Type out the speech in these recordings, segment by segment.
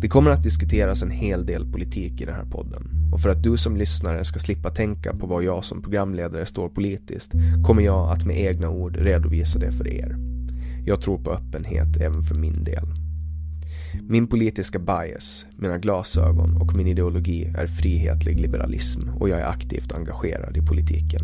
Det kommer att diskuteras en hel del politik i den här podden och för att du som lyssnare ska slippa tänka på vad jag som programledare står politiskt kommer jag att med egna ord redovisa det för er. Jag tror på öppenhet även för min del. Min politiska bias, mina glasögon och min ideologi är frihetlig liberalism och jag är aktivt engagerad i politiken.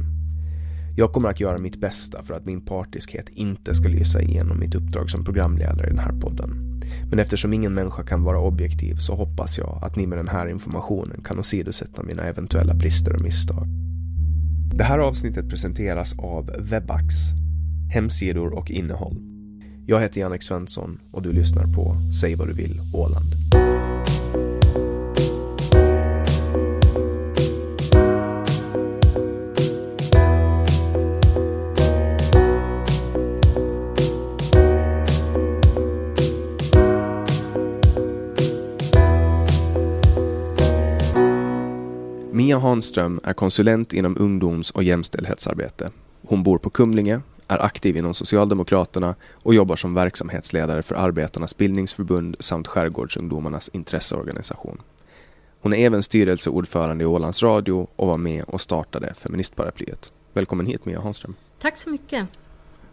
Jag kommer att göra mitt bästa för att min partiskhet inte ska lysa igenom mitt uppdrag som programledare i den här podden. Men eftersom ingen människa kan vara objektiv så hoppas jag att ni med den här informationen kan åsidosätta mina eventuella brister och misstag. Det här avsnittet presenteras av Webax, hemsidor och innehåll. Jag heter Jannik Svensson och du lyssnar på Säg vad du vill Åland. Mia Hanström är konsulent inom ungdoms och jämställdhetsarbete. Hon bor på Kumlinge, är aktiv inom Socialdemokraterna och jobbar som verksamhetsledare för Arbetarnas bildningsförbund samt Skärgårdsungdomarnas intresseorganisation. Hon är även styrelseordförande i Ålands Radio och var med och startade Feministparaplyet. Välkommen hit Mia Hanström. Tack så mycket.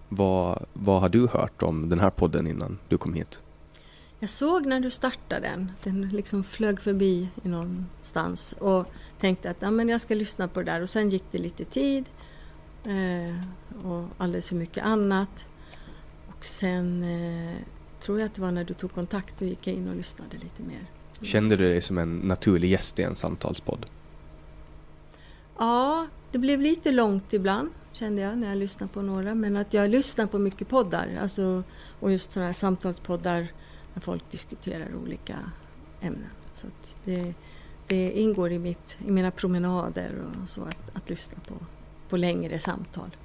Vad, vad har du hört om den här podden innan du kom hit? Jag såg när du startade den, den liksom flög förbi i någonstans och tänkte att ja, men jag ska lyssna på det där och sen gick det lite tid eh, och alldeles för mycket annat. Och sen eh, tror jag att det var när du tog kontakt och gick in och lyssnade lite mer. Kände du dig som en naturlig gäst i en samtalspodd? Ja, det blev lite långt ibland kände jag när jag lyssnade på några. Men att jag lyssnar på mycket poddar. Alltså, och just sådana här samtalspoddar när folk diskuterar olika ämnen. Så det, det ingår i, mitt, i mina promenader och så att, att lyssna på, på längre samtal.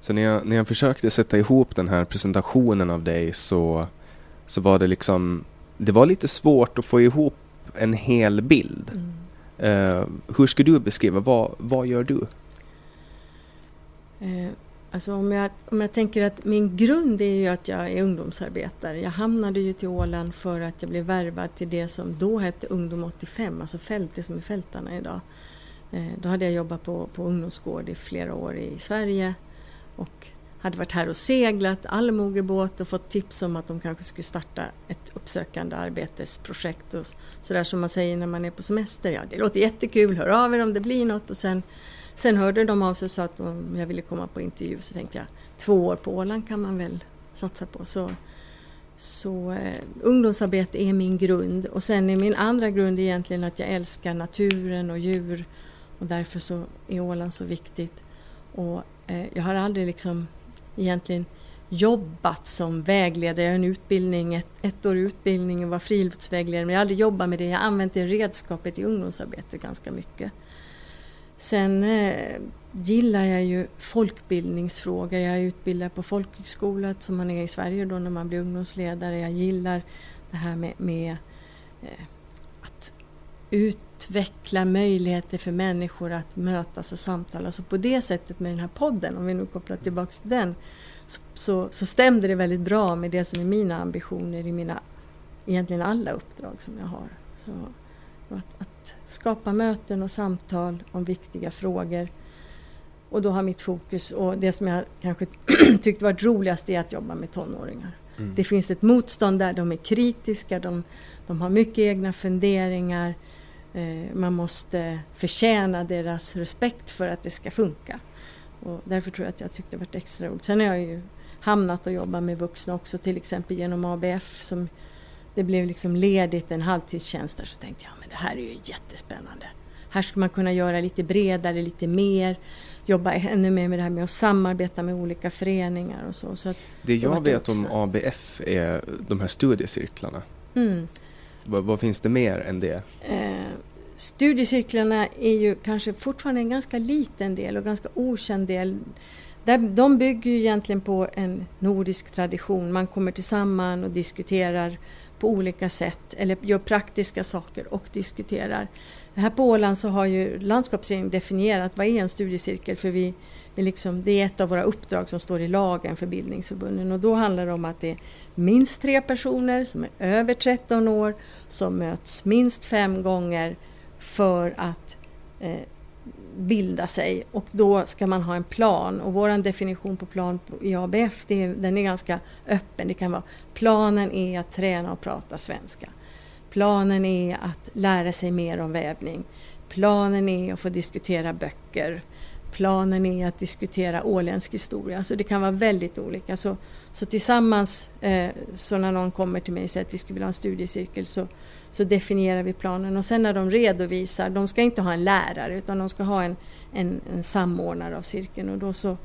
Så när jag, när jag försökte sätta ihop den här presentationen av dig så, så var det liksom, det var lite svårt att få ihop en hel bild. Mm. Eh, hur skulle du beskriva, vad, vad gör du? Eh, alltså om, jag, om jag tänker att min grund är ju att jag är ungdomsarbetare. Jag hamnade ju till Åland för att jag blev värvad till det som då hette Ungdom 85, alltså fält, det som är fältarna idag. Eh, då hade jag jobbat på, på ungdomsgård i flera år i Sverige och hade varit här och seglat allmogebåt och fått tips om att de kanske skulle starta ett uppsökande arbetesprojekt och sådär som man säger när man är på semester. Ja, det låter jättekul, hör av er om det blir något och sen, sen hörde de av sig och sa att om jag ville komma på intervju så tänkte jag två år på Åland kan man väl satsa på. Så, så eh, ungdomsarbete är min grund och sen är min andra grund egentligen att jag älskar naturen och djur och därför så är Åland så viktigt. Och eh, jag har aldrig liksom egentligen jobbat som vägledare. Jag har en utbildning, ett, ett år utbildning och var friluftsvägledare men jag har aldrig jobbat med det. Jag har använt det redskapet i ungdomsarbetet ganska mycket. Sen eh, gillar jag ju folkbildningsfrågor. Jag är utbildad på folkhögskola som man är i Sverige då när man blir ungdomsledare. Jag gillar det här med, med eh, att utveckla möjligheter för människor att mötas och samtala. Så på det sättet med den här podden, om vi nu kopplar tillbaka till den, så, så, så stämde det väldigt bra med det som är mina ambitioner i mina, egentligen alla uppdrag som jag har. Så, att, att skapa möten och samtal om viktiga frågor. Och då har mitt fokus, och det som jag kanske tyckte var roligast, är att jobba med tonåringar. Mm. Det finns ett motstånd där, de är kritiska, de, de har mycket egna funderingar. Eh, man måste förtjäna deras respekt för att det ska funka. Och därför tror jag att jag tyckte det var extra roligt. Sen har jag ju hamnat och jobbat med vuxna också, till exempel genom ABF. Som det blev liksom ledigt en halvtidstjänst där så tänkte jag men det här är ju jättespännande. Här ska man kunna göra lite bredare, lite mer, jobba ännu mer med det här med att samarbeta med olika föreningar och så. så det jag vet om ABF är de här studiecirklarna. Mm. Vad, vad, finns det mer än det? Eh, studiecirklarna är ju kanske fortfarande en ganska liten del och ganska okänd del. De bygger ju egentligen på en nordisk tradition. Man kommer tillsammans och diskuterar på olika sätt eller gör praktiska saker och diskuterar. Här på Åland så har ju landskapsregeringen definierat vad är en studiecirkel för vi, vi liksom, det är ett av våra uppdrag som står i lagen för bildningsförbunden och då handlar det om att det är minst tre personer som är över 13 år som möts minst fem gånger för att eh, bilda sig och då ska man ha en plan och vår definition på plan i ABF det är, den är ganska öppen. Det kan vara planen är att träna och prata svenska. Planen är att lära sig mer om vävning. Planen är att få diskutera böcker. Planen är att diskutera åländsk historia. Så det kan vara väldigt olika. Så, så tillsammans, eh, så när någon kommer till mig och säger att vi skulle vilja ha en studiecirkel så, så definierar vi planen och sen när de redovisar, de ska inte ha en lärare utan de ska ha en, en, en samordnare av cirkeln och då så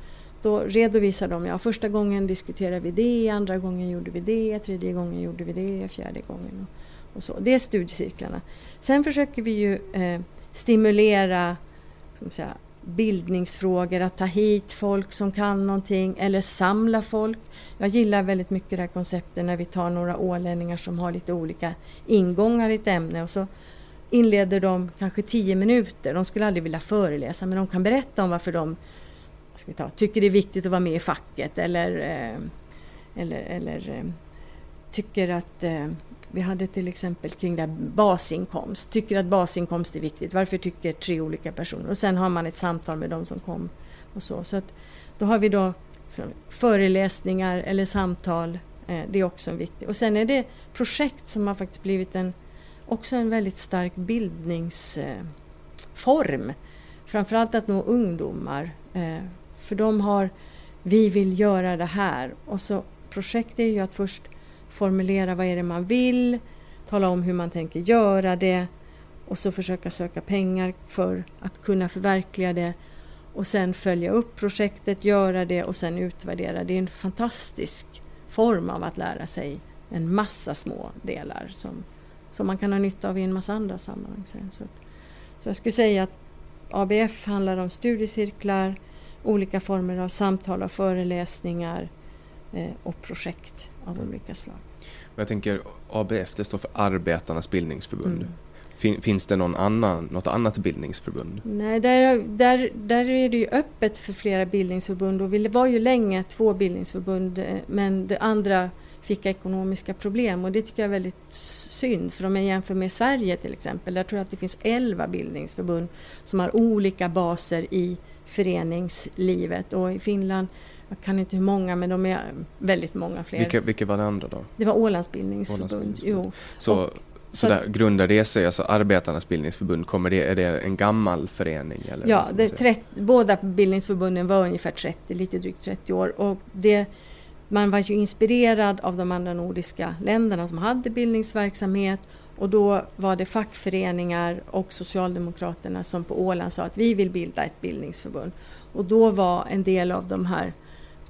då redovisar de, ja första gången diskuterade vi det, andra gången gjorde vi det, tredje gången gjorde vi det, fjärde gången och, och så. Det är studiecirklarna. Sen försöker vi ju eh, stimulera ska säga, bildningsfrågor, att ta hit folk som kan någonting eller samla folk. Jag gillar väldigt mycket det här konceptet när vi tar några ålänningar som har lite olika ingångar i ett ämne och så inleder de kanske tio minuter. De skulle aldrig vilja föreläsa men de kan berätta om varför de ska vi ta, tycker det är viktigt att vara med i facket eller, eh, eller, eller eh, tycker att eh, vi hade till exempel kring det basinkomst. Tycker att basinkomst är viktigt. Varför tycker tre olika personer? Och sen har man ett samtal med de som kom. och så. så att, då har vi då föreläsningar eller samtal. Eh, det är också en viktig. Och sen är det projekt som har faktiskt blivit en, också en väldigt stark bildningsform. Eh, Framförallt att nå ungdomar. Eh, för de har, vi vill göra det här. Och så projekt är ju att först formulera vad är det man vill, tala om hur man tänker göra det och så försöka söka pengar för att kunna förverkliga det och sen följa upp projektet, göra det och sen utvärdera. Det är en fantastisk form av att lära sig en massa små delar som, som man kan ha nytta av i en massa andra sammanhang. Så, så jag skulle säga att ABF handlar om studiecirklar, olika former av samtal och föreläsningar och projekt av olika slag. Jag tänker ABF, det står för Arbetarnas bildningsförbund. Mm. Fin, finns det någon annan, något annat bildningsförbund? Nej, där, där, där är det ju öppet för flera bildningsförbund och vi var ju länge två bildningsförbund eh, men det andra fick ekonomiska problem och det tycker jag är väldigt synd för om jag jämför med Sverige till exempel, där tror jag att det finns 11 bildningsförbund som har olika baser i föreningslivet och i Finland jag kan inte hur många, men de är väldigt många fler. Vilka, vilka var det andra då? Det var Ålands bildningsförbund. Ålands bildningsförbund. Så, och, så, så där, grundar det sig, alltså Arbetarnas bildningsförbund, kommer det, är det en gammal förening? Eller ja, det 30, båda bildningsförbunden var ungefär 30, lite drygt 30 år. Och det, man var ju inspirerad av de andra nordiska länderna som hade bildningsverksamhet och då var det fackföreningar och Socialdemokraterna som på Åland sa att vi vill bilda ett bildningsförbund. Och då var en del av de här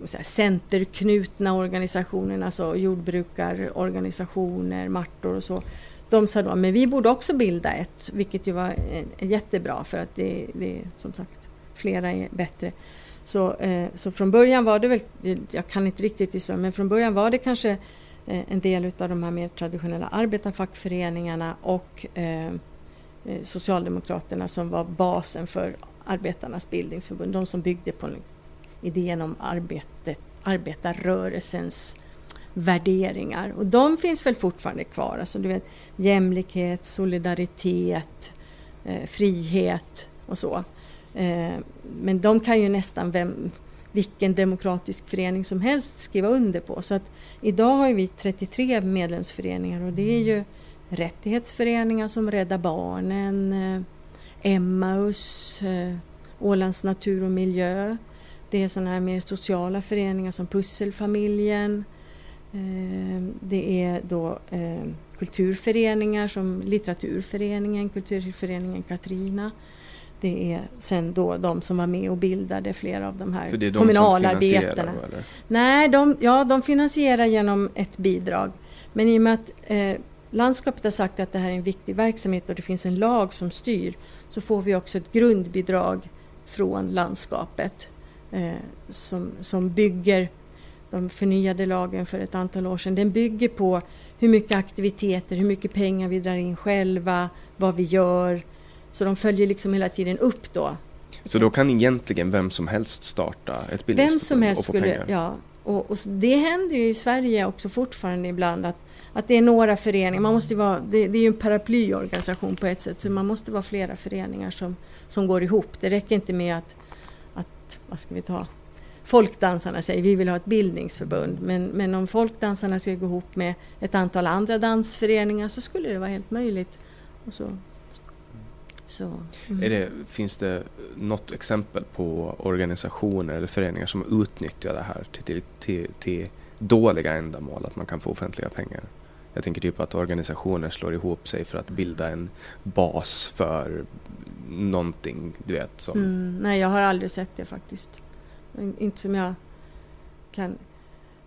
säga, centerknutna organisationerna, alltså jordbrukarorganisationer, Martor och så, de sa då men vi borde också bilda ett, vilket ju var eh, jättebra för att det, det som sagt flera är bättre. Så, eh, så från början var det väl, jag kan inte riktigt gissa, men från början var det kanske eh, en del av de här mer traditionella arbetarfackföreningarna och eh, eh, Socialdemokraterna som var basen för Arbetarnas bildningsförbund, de som byggde på idén om arbetet, arbetarrörelsens värderingar. Och de finns väl fortfarande kvar. Alltså, du vet, jämlikhet, solidaritet, eh, frihet och så. Eh, men de kan ju nästan vem, vilken demokratisk förening som helst skriva under på. Så att idag har vi 33 medlemsföreningar och det är ju rättighetsföreningar som Rädda Barnen, eh, Emmaus, eh, Ålands natur och miljö. Det är sådana här mer sociala föreningar som Pusselfamiljen. Eh, det är då eh, kulturföreningar som Litteraturföreningen, Kulturföreningen Katrina. Det är sen då de som var med och bildade flera av de här Så det är de kommunalarbetarna. Som Nej, de, ja, de finansierar genom ett bidrag. Men i och med att eh, landskapet har sagt att det här är en viktig verksamhet och det finns en lag som styr så får vi också ett grundbidrag från landskapet eh, som, som bygger de förnyade lagen för ett antal år sedan. Den bygger på hur mycket aktiviteter, hur mycket pengar vi drar in själva, vad vi gör. Så de följer liksom hela tiden upp då. Så då kan egentligen vem som helst starta ett bildningsförbund Vem som helst och få skulle, pengar? ja. Och, och, det händer ju i Sverige också fortfarande ibland att, att det är några föreningar, man måste vara, det, det är ju en paraplyorganisation på ett sätt, så man måste vara flera föreningar som, som går ihop. Det räcker inte med att, att vad ska vi ta, folkdansarna säger vi vill ha ett bildningsförbund. Men, men om folkdansarna skulle gå ihop med ett antal andra dansföreningar så skulle det vara helt möjligt. Och så, så, mm. det, finns det något exempel på organisationer eller föreningar som utnyttjar det här till, till, till, till dåliga ändamål, att man kan få offentliga pengar? Jag tänker typ att organisationer slår ihop sig för att bilda en bas för någonting, du vet. Som... Mm, nej, jag har aldrig sett det faktiskt. Inte som jag kan...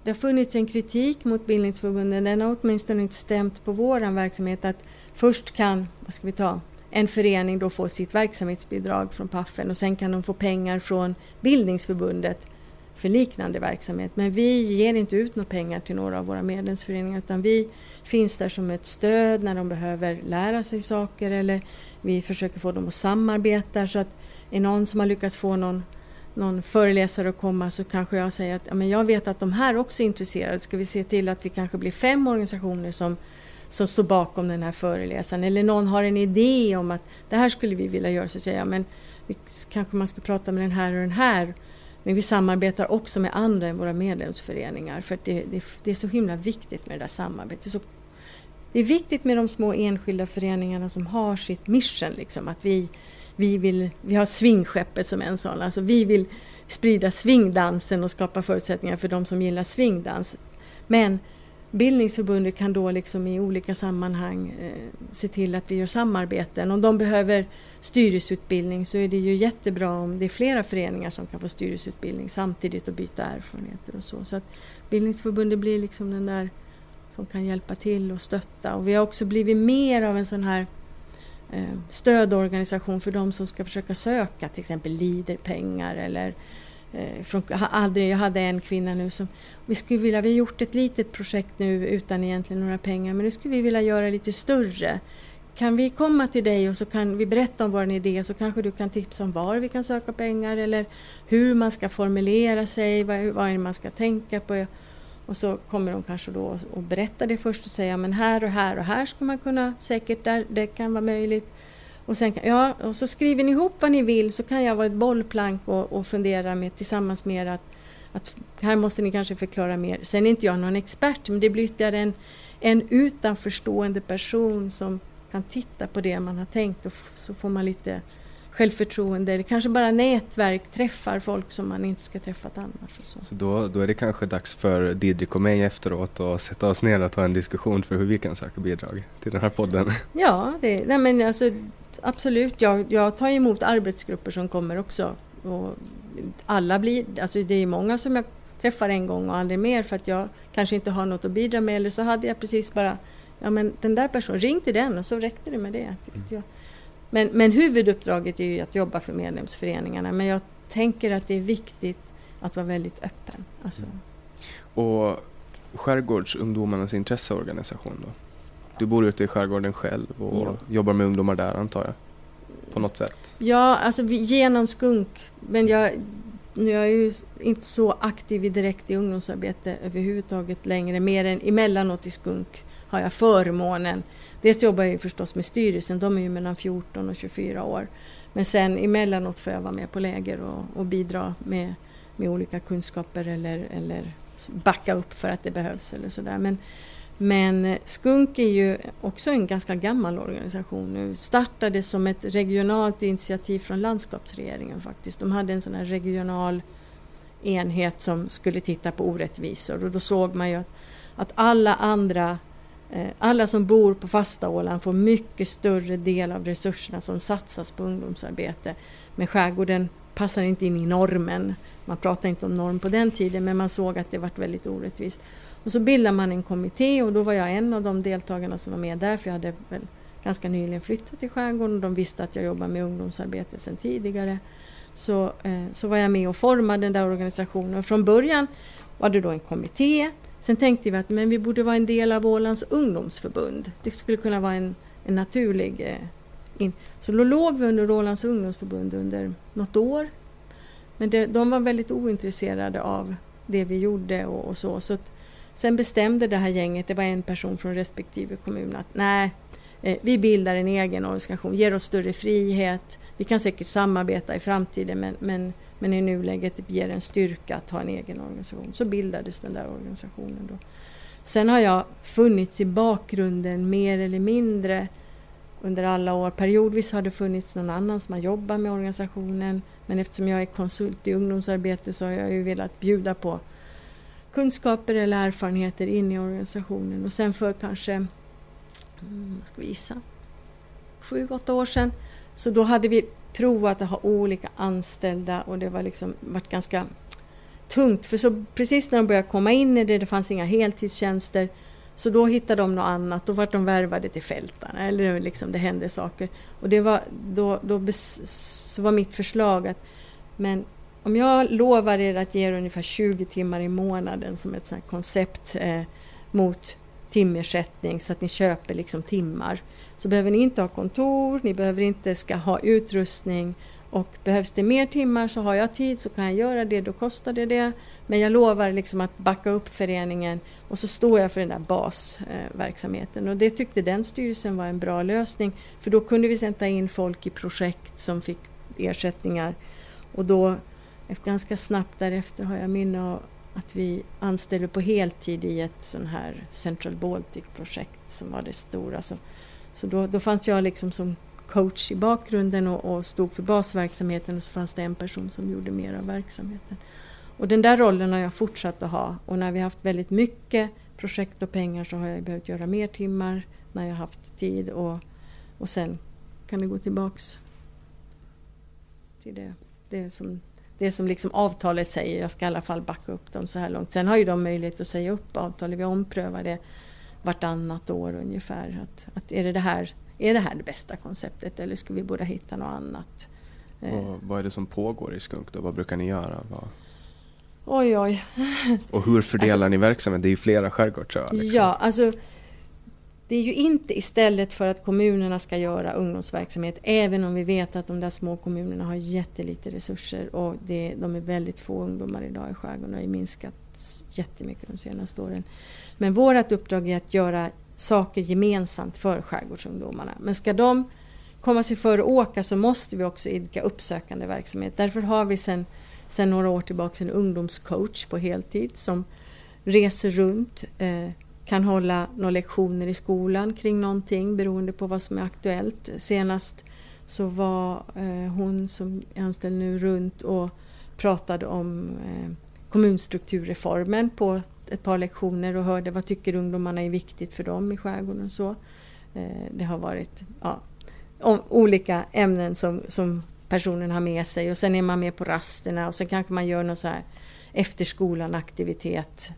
Det har funnits en kritik mot bildningsförbunden. Den har åtminstone inte stämt på vår verksamhet att först kan, vad ska vi ta, en förening då få sitt verksamhetsbidrag från Paffen och sen kan de få pengar från bildningsförbundet för liknande verksamhet. Men vi ger inte ut några pengar till några av våra medlemsföreningar utan vi finns där som ett stöd när de behöver lära sig saker eller vi försöker få dem att samarbeta så att är någon som har lyckats få någon någon föreläsare att komma så kanske jag säger att ja, men jag vet att de här också är intresserade. Ska vi se till att vi kanske blir fem organisationer som, som står bakom den här föreläsaren. Eller någon har en idé om att det här skulle vi vilja göra. Så säger jag men vi, kanske man ska prata med den här och den här. Men vi samarbetar också med andra än våra medlemsföreningar. För det, det, det, är så himla viktigt med det där samarbetet. Det är, så, det är viktigt med de små enskilda föreningarna som har sitt mission. Liksom, att vi vi, vill, vi har svingskeppet som en sån. Alltså vi vill sprida svingdansen och skapa förutsättningar för de som gillar svingdans. Men Bildningsförbundet kan då liksom i olika sammanhang eh, se till att vi gör samarbeten. Om de behöver styrelseutbildning så är det ju jättebra om det är flera föreningar som kan få styrelseutbildning samtidigt och byta erfarenheter och så. Så att Bildningsförbundet blir liksom den där som kan hjälpa till och stötta. Och vi har också blivit mer av en sån här Eh, stödorganisation för de som ska försöka söka till exempel leaderpengar eller eh, från, aldrig, jag hade en kvinna nu som vi skulle vilja, vi har gjort ett litet projekt nu utan egentligen några pengar men nu skulle vi vilja göra lite större kan vi komma till dig och så kan vi berätta om vår idé så kanske du kan tipsa om var vi kan söka pengar eller hur man ska formulera sig, vad, vad är det man ska tänka på. Och så kommer de kanske då och berätta det först och säga men här och här och här ska man kunna säkert, där, det kan vara möjligt. Och, sen, ja, och så skriver ni ihop vad ni vill så kan jag vara ett bollplank och, och fundera med, tillsammans med er att, att här måste ni kanske förklara mer. Sen är inte jag någon expert men det blir ytterligare en, en utanförstående person som kan titta på det man har tänkt och så får man lite självförtroende eller kanske bara nätverk, träffar folk som man inte ska träffat annars. Och så så då, då är det kanske dags för Didrik och mig efteråt att sätta oss ner och ta en diskussion för hur vi kan söka bidrag till den här podden. Ja, det, nej men alltså, absolut. Jag, jag tar emot arbetsgrupper som kommer också. Och alla blir, alltså det är många som jag träffar en gång och aldrig mer för att jag kanske inte har något att bidra med eller så hade jag precis bara ja men den där personen, ring till den och så räckte det med det. Jag. Men, men huvuduppdraget är ju att jobba för medlemsföreningarna men jag tänker att det är viktigt att vara väldigt öppen. Alltså. Mm. Och Skärgårdsungdomarnas intresseorganisation då? Du bor ute i skärgården själv och ja. jobbar med ungdomar där antar jag? På något sätt? Ja, alltså genom SKUNK. Men jag, jag är ju inte så aktiv direkt i ungdomsarbete överhuvudtaget längre, mer än emellanåt i SKUNK har jag förmånen. Dels jobbar jag förstås med styrelsen, de är ju mellan 14 och 24 år. Men sen emellanåt får jag vara med på läger och, och bidra med, med olika kunskaper eller, eller backa upp för att det behövs eller sådär. Men, men Skunk är ju också en ganska gammal organisation nu. Startade som ett regionalt initiativ från landskapsregeringen faktiskt. De hade en sån här regional enhet som skulle titta på orättvisor och då såg man ju att, att alla andra Eh, alla som bor på fasta Åland får mycket större del av resurserna som satsas på ungdomsarbete. Men skärgården passar inte in i normen. Man pratade inte om norm på den tiden men man såg att det var väldigt orättvist. Och så bildade man en kommitté och då var jag en av de deltagarna som var med där för jag hade väl ganska nyligen flyttat till skärgården och de visste att jag jobbar med ungdomsarbete sedan tidigare. Så, eh, så var jag med och formade den där organisationen. Från början var det då en kommitté Sen tänkte vi att men vi borde vara en del av Ålands ungdomsförbund. Det skulle kunna vara en, en naturlig... Eh, in. Så då låg vi under Ålands ungdomsförbund under något år. Men det, de var väldigt ointresserade av det vi gjorde och, och så. så att, sen bestämde det här gänget, det var en person från respektive kommun, att nej, eh, vi bildar en egen organisation, ger oss större frihet. Vi kan säkert samarbeta i framtiden men, men men i nuläget ger en styrka att ha en egen organisation. Så bildades den där organisationen. Då. Sen har jag funnits i bakgrunden mer eller mindre under alla år. Periodvis har det funnits någon annan som har jobbat med organisationen men eftersom jag är konsult i ungdomsarbete så har jag ju velat bjuda på kunskaper eller erfarenheter in i organisationen och sen för kanske, mm, vad ska vi gissa, sju, åtta år sedan så då hade vi provat att ha olika anställda och det var liksom varit ganska tungt. För så precis när de började komma in i det, det fanns inga heltidstjänster, så då hittade de något annat. Då var de värvade till fältarna eller liksom det hände saker. Och det var, då, då så var mitt förslag att men om jag lovar er att ge er ungefär 20 timmar i månaden som ett sånt koncept eh, mot timersättning så att ni köper liksom timmar så behöver ni inte ha kontor, ni behöver inte ska ha utrustning och behövs det mer timmar så har jag tid så kan jag göra det, då kostar det det. Men jag lovar liksom att backa upp föreningen och så står jag för den där basverksamheten. Och det tyckte den styrelsen var en bra lösning för då kunde vi sätta in folk i projekt som fick ersättningar. Och då, eh, ganska snabbt därefter har jag minne av att vi anställde på heltid i ett sån här Central Baltic-projekt som var det stora. Så så då, då fanns jag liksom som coach i bakgrunden och, och, stod för basverksamheten och så fanns det en person som gjorde mer av verksamheten. Och den där rollen har jag fortsatt att ha och när vi haft väldigt mycket projekt och pengar så har jag behövt göra mer timmar när jag haft tid och, och sen kan det gå tillbaks till det, det som, det som liksom avtalet säger. Jag ska i alla fall backa upp dem så här långt. Sen har ju de möjlighet att säga upp avtalet. Vi omprövar det vartannat år ungefär. Att, att är, det det här, är det här det bästa konceptet eller ska vi borde hitta något annat? Eh. Och vad är det som pågår i Skunk då? Vad brukar ni göra? Vad... Oj, oj. Och hur fördelar alltså, ni verksamheten? Det är ju flera skärgårdsöar. Liksom. Ja, alltså det det är ju inte istället för att kommunerna ska göra ungdomsverksamhet, även om vi vet att de där små kommunerna har jättelite resurser och det, de är väldigt få ungdomar idag i skärgården och har minskat jättemycket de senaste åren. Men vårt uppdrag är att göra saker gemensamt för skärgårdsungdomarna. Men ska de komma sig för att åka så måste vi också idka uppsökande verksamhet. Därför har vi sedan sen några år tillbaka en ungdomscoach på heltid som reser runt, eh, kan hålla några lektioner i skolan kring någonting beroende på vad som är aktuellt. Senast så var eh, hon som är anställd nu runt och pratade om eh, kommunstrukturreformen på ett par lektioner och hörde vad tycker ungdomarna är viktigt för dem i skärgården och så. Eh, det har varit ja, olika ämnen som, som personen har med sig och sen är man med på rasterna och sen kanske man gör någon så här efter skolan aktivitet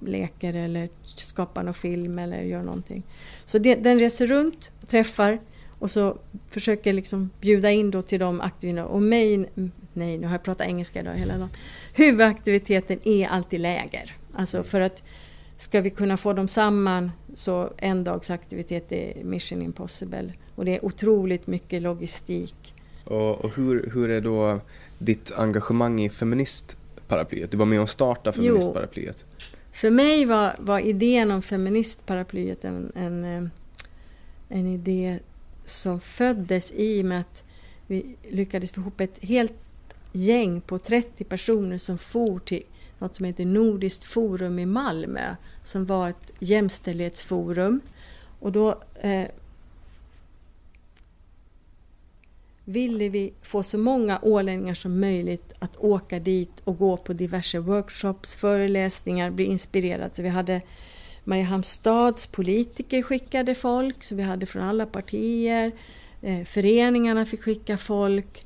leker eller skapar någon film eller gör någonting. Så det, den reser runt, träffar och så försöker liksom bjuda in då till de aktiviteterna. Och main, nej nu har jag pratat engelska idag hela dagen. Huvudaktiviteten är alltid läger. Alltså för att ska vi kunna få dem samman så en dags aktivitet är mission impossible. Och det är otroligt mycket logistik. Och, och hur, hur är då ditt engagemang i feministparaplyet? Du var med och startade feministparaplyet. Jo, för mig var, var idén om feministparaplyet en, en, eh, en idé som föddes i och med att vi lyckades få ihop ett helt gäng på 30 personer som for till något som heter Nordiskt forum i Malmö som var ett jämställdhetsforum. Och då eh, ville vi få så många ålänningar som möjligt att åka dit och gå på diverse workshops, föreläsningar, bli inspirerade. Så vi hade Mariehamnstads politiker skickade folk, så vi hade från alla partier. Eh, föreningarna fick skicka folk.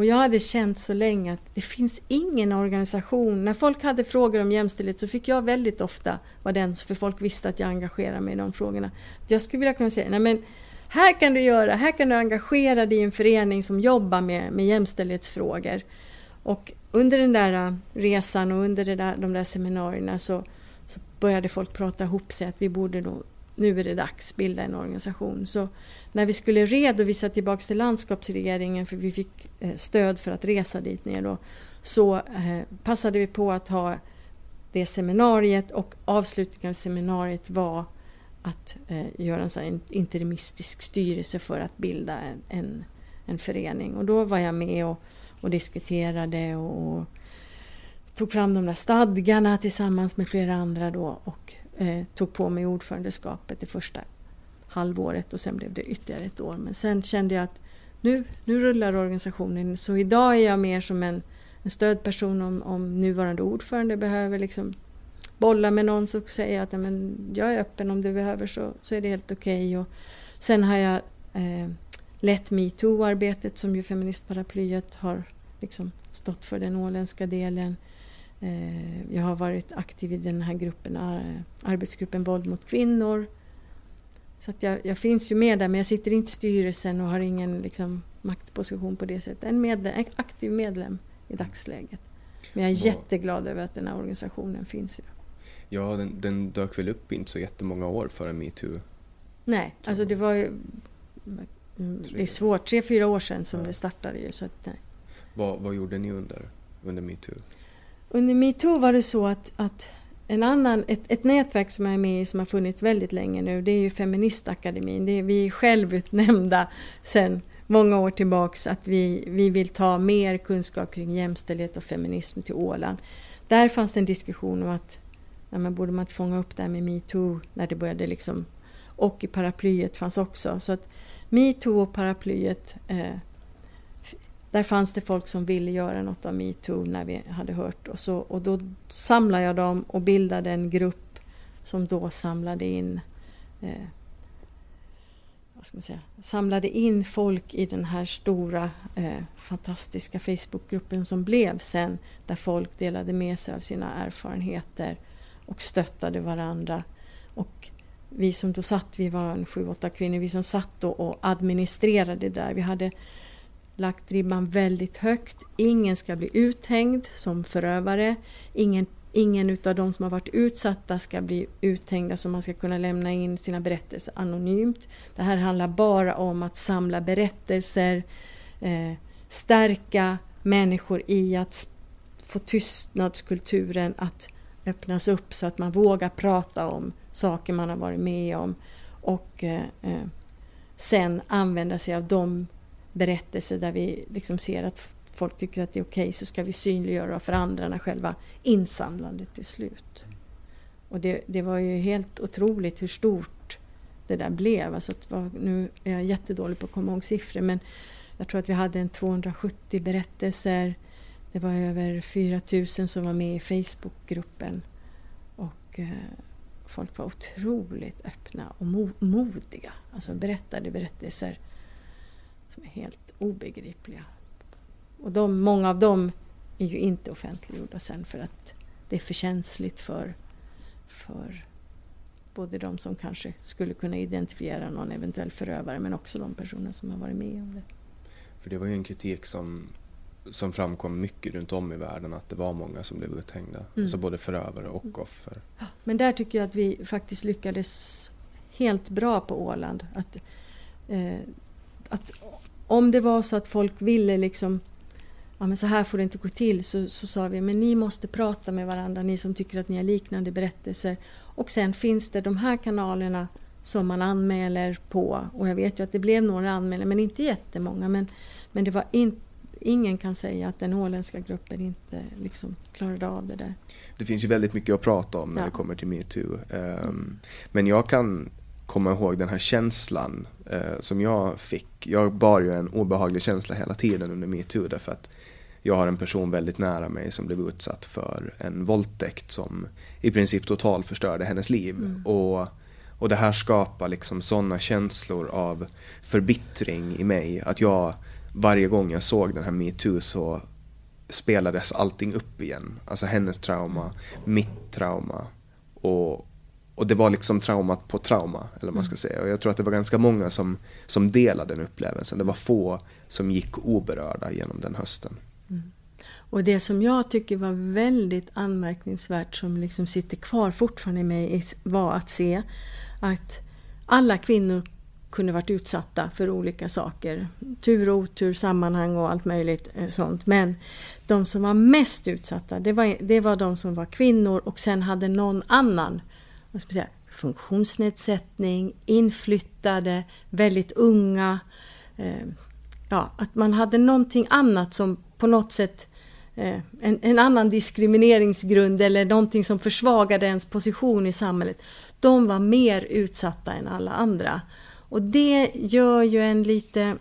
Och jag hade känt så länge att det finns ingen organisation. När folk hade frågor om jämställdhet så fick jag väldigt ofta vara den, för folk visste att jag engagerade mig i de frågorna. Jag skulle vilja kunna säga, nej men här kan du göra, här kan du engagera dig i en förening som jobbar med, med jämställdhetsfrågor. Och under den där äh, resan och under det där, de där seminarierna så, så började folk prata ihop sig att vi borde nog, nu är det dags, bilda en organisation. Så när vi skulle redovisa tillbaks till landskapsregeringen, för vi fick eh, stöd för att resa dit ner då, så eh, passade vi på att ha det seminariet och avslutningen av seminariet var att eh, göra en sån interimistisk styrelse för att bilda en, en, en, förening. Och då var jag med och, och diskuterade och, och, tog fram de där stadgarna tillsammans med flera andra då och eh, tog på mig ordförandeskapet det första halvåret och sen blev det ytterligare ett år. Men sen kände jag att nu, nu rullar organisationen. Så idag är jag mer som en, en stödperson om, om nuvarande ordförande behöver liksom bolla med någon så säger jag att men, jag är öppen om du behöver så, så är det helt okej. Okay. sen har jag eh, lett metoo-arbetet som ju feministparaplyet har liksom stått för den åländska delen. Eh, jag har varit aktiv i den här gruppen, eh, arbetsgruppen våld mot kvinnor. Så att jag, jag, finns ju med där men jag sitter inte i styrelsen och har ingen liksom, maktposition på det sättet. En, medlem, en aktiv medlem i dagsläget. Men jag är jätteglad över att den här organisationen finns. Ju. Ja, den, den dök väl upp inte så jättemånga år före metoo? Nej, alltså det var ju... Det är svårt, tre, fyra år sedan som ja. det startade ju. Så att, nej. Vad, vad gjorde ni under, under metoo? Under metoo var det så att, att en annan, ett, ett nätverk som jag är med i som har funnits väldigt länge nu det är ju Feministakademin. Det är vi självutnämnda sedan många år tillbaks att vi, vi vill ta mer kunskap kring jämställdhet och feminism till Åland. Där fanns det en diskussion om att ja, men borde man inte fånga upp det här med metoo när det började liksom och i paraplyet fanns också. Så att metoo och paraplyet eh, där fanns det folk som ville göra något av metoo när vi hade hört och, så, och då samlade jag dem och bildade en grupp som då samlade in eh, vad ska man säga, samlade in folk i den här stora eh, fantastiska Facebookgruppen som blev sen där folk delade med sig av sina erfarenheter och stöttade varandra. Och vi som då satt, vi var en sju, åtta kvinnor, vi som satt då och administrerade det där. Vi hade lagt ribban väldigt högt. Ingen ska bli uthängd som förövare. Ingen ingen utav de som har varit utsatta ska bli uthängda så man ska kunna lämna in sina berättelser anonymt. Det här handlar bara om att samla berättelser, eh, stärka människor i att få tystnadskulturen att öppnas upp så att man vågar prata om saker man har varit med om och eh, eh sen använda sig av de berättelser där vi liksom ser att folk tycker att det är okej okay, så ska vi synliggöra för andra när själva insamlandet är slut. Och det, det var ju helt otroligt hur stort det där blev. Alltså var, nu är jag jättedålig på att komma ihåg siffror men jag tror att vi hade en 270 berättelser. Det var över 4000 som var med i Facebookgruppen. Och eh, folk var otroligt öppna och mo modiga. Alltså berättade berättelser som är helt obegripliga. Och de, många av dem är ju inte offentliggjorda sen för att det är för känsligt för, för både de som kanske skulle kunna identifiera någon eventuell förövare men också de personer som har varit med om det. För det var ju en kritik som, som framkom mycket runt om i världen att det var många som blev uthängda. Mm. Alltså både förövare och offer. Men där tycker jag att vi faktiskt lyckades helt bra på Åland. Att, eh, att om det var så att folk ville liksom ja, men så här får det inte gå till, så, så sa vi men ni måste prata med varandra, ni som tycker att ni har liknande berättelser. Och sen finns det de här kanalerna som man anmäler på. Och jag vet ju att det blev några anmälningar, men inte jättemånga. Men, men det var in, ingen kan säga att den åländska gruppen inte liksom klarade av det där. Det finns ju väldigt mycket att prata om när ja. det kommer till metoo. Um, men jag kan komma ihåg den här känslan uh, som jag fick. Jag bar ju en obehaglig känsla hela tiden under metoo därför att jag har en person väldigt nära mig som blev utsatt för en våldtäkt som i princip totalförstörde hennes liv. Mm. Och, och det här skapar liksom sådana känslor av förbittring i mig att jag varje gång jag såg den här metoo så spelades allting upp igen. Alltså hennes trauma, mitt trauma och, och det var liksom traumat på trauma, eller vad man ska mm. säga. Och jag tror att det var ganska många som, som delade den upplevelsen. Det var få som gick oberörda genom den hösten. Och det som jag tycker var väldigt anmärkningsvärt som liksom sitter kvar fortfarande i mig var att se att alla kvinnor kunde varit utsatta för olika saker. Tur och otur, sammanhang och allt möjligt eh, sånt. Men de som var mest utsatta, det var, det var de som var kvinnor och sen hade någon annan vad ska säga, funktionsnedsättning, inflyttade, väldigt unga. Eh, ja, att man hade någonting annat som på något sätt eh, en, en, annan diskrimineringsgrund eller någonting som försvagade ens position i samhället. De var mer utsatta än alla andra. Och det gör ju en lite eh,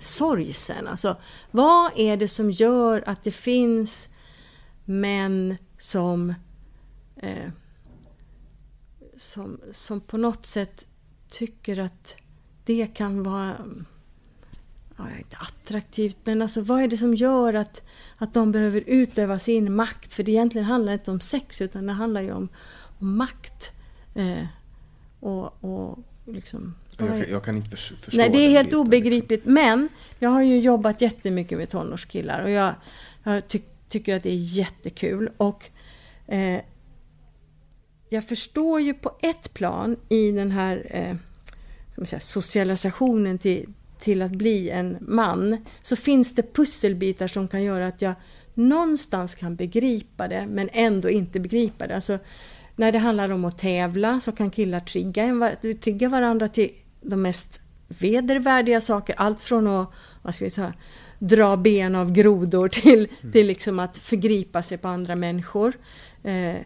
sorgsen. Alltså, vad är det som gör att det finns män som, eh, som, som på något sätt tycker att det kan vara ja, inte attraktivt, men alltså vad är det som gör att, att de behöver utöva sin makt? För det egentligen handlar inte om sex utan det handlar ju om, om makt. Eh, och, och liksom, jag, jag, kan inte förstå Nej, det är helt biten, obegripligt. Liksom. Men jag har ju jobbat jättemycket med tonårskillar och jag, jag ty, tycker att det är jättekul. Och eh, jag förstår ju på ett plan i den här eh, säga, socialisationen till, till att bli en man så finns det pusselbitar som kan göra att jag någonstans kan begripa det men ändå inte begripa det. Alltså, när det handlar om att tävla så kan killar trigga, en, trigga varandra till de mest vedervärdiga saker. Allt från att vad ska vi säga, dra ben av grodor till, mm. till liksom att förgripa sig på andra människor. Eh,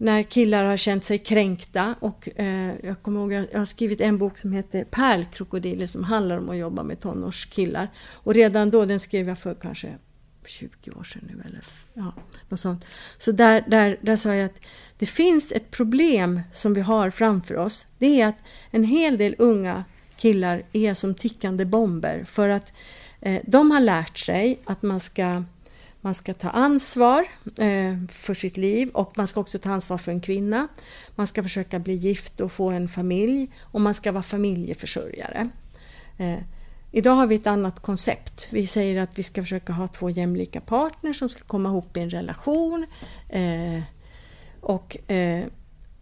när killar har känt sig kränkta. Och eh, jag kommer ihåg, jag har skrivit en bok som heter Pärlkrokodiler som handlar om att jobba med tonårskillar. Och redan då, den skrev jag för kanske 20 år sedan nu eller ja, något sånt. Så där, där, där sa jag att det finns ett problem som vi har framför oss. Det är att en hel del unga killar är som tickande bomber för att eh, de har lärt sig att man ska man ska ta ansvar eh, för sitt liv och man ska också ta ansvar för en kvinna. Man ska försöka bli gift och få en familj och man ska vara familjeförsörjare. Eh, Idag har vi ett annat koncept. Vi säger att vi ska försöka ha två jämlika partners som ska komma ihop i en relation. Eh, och, eh,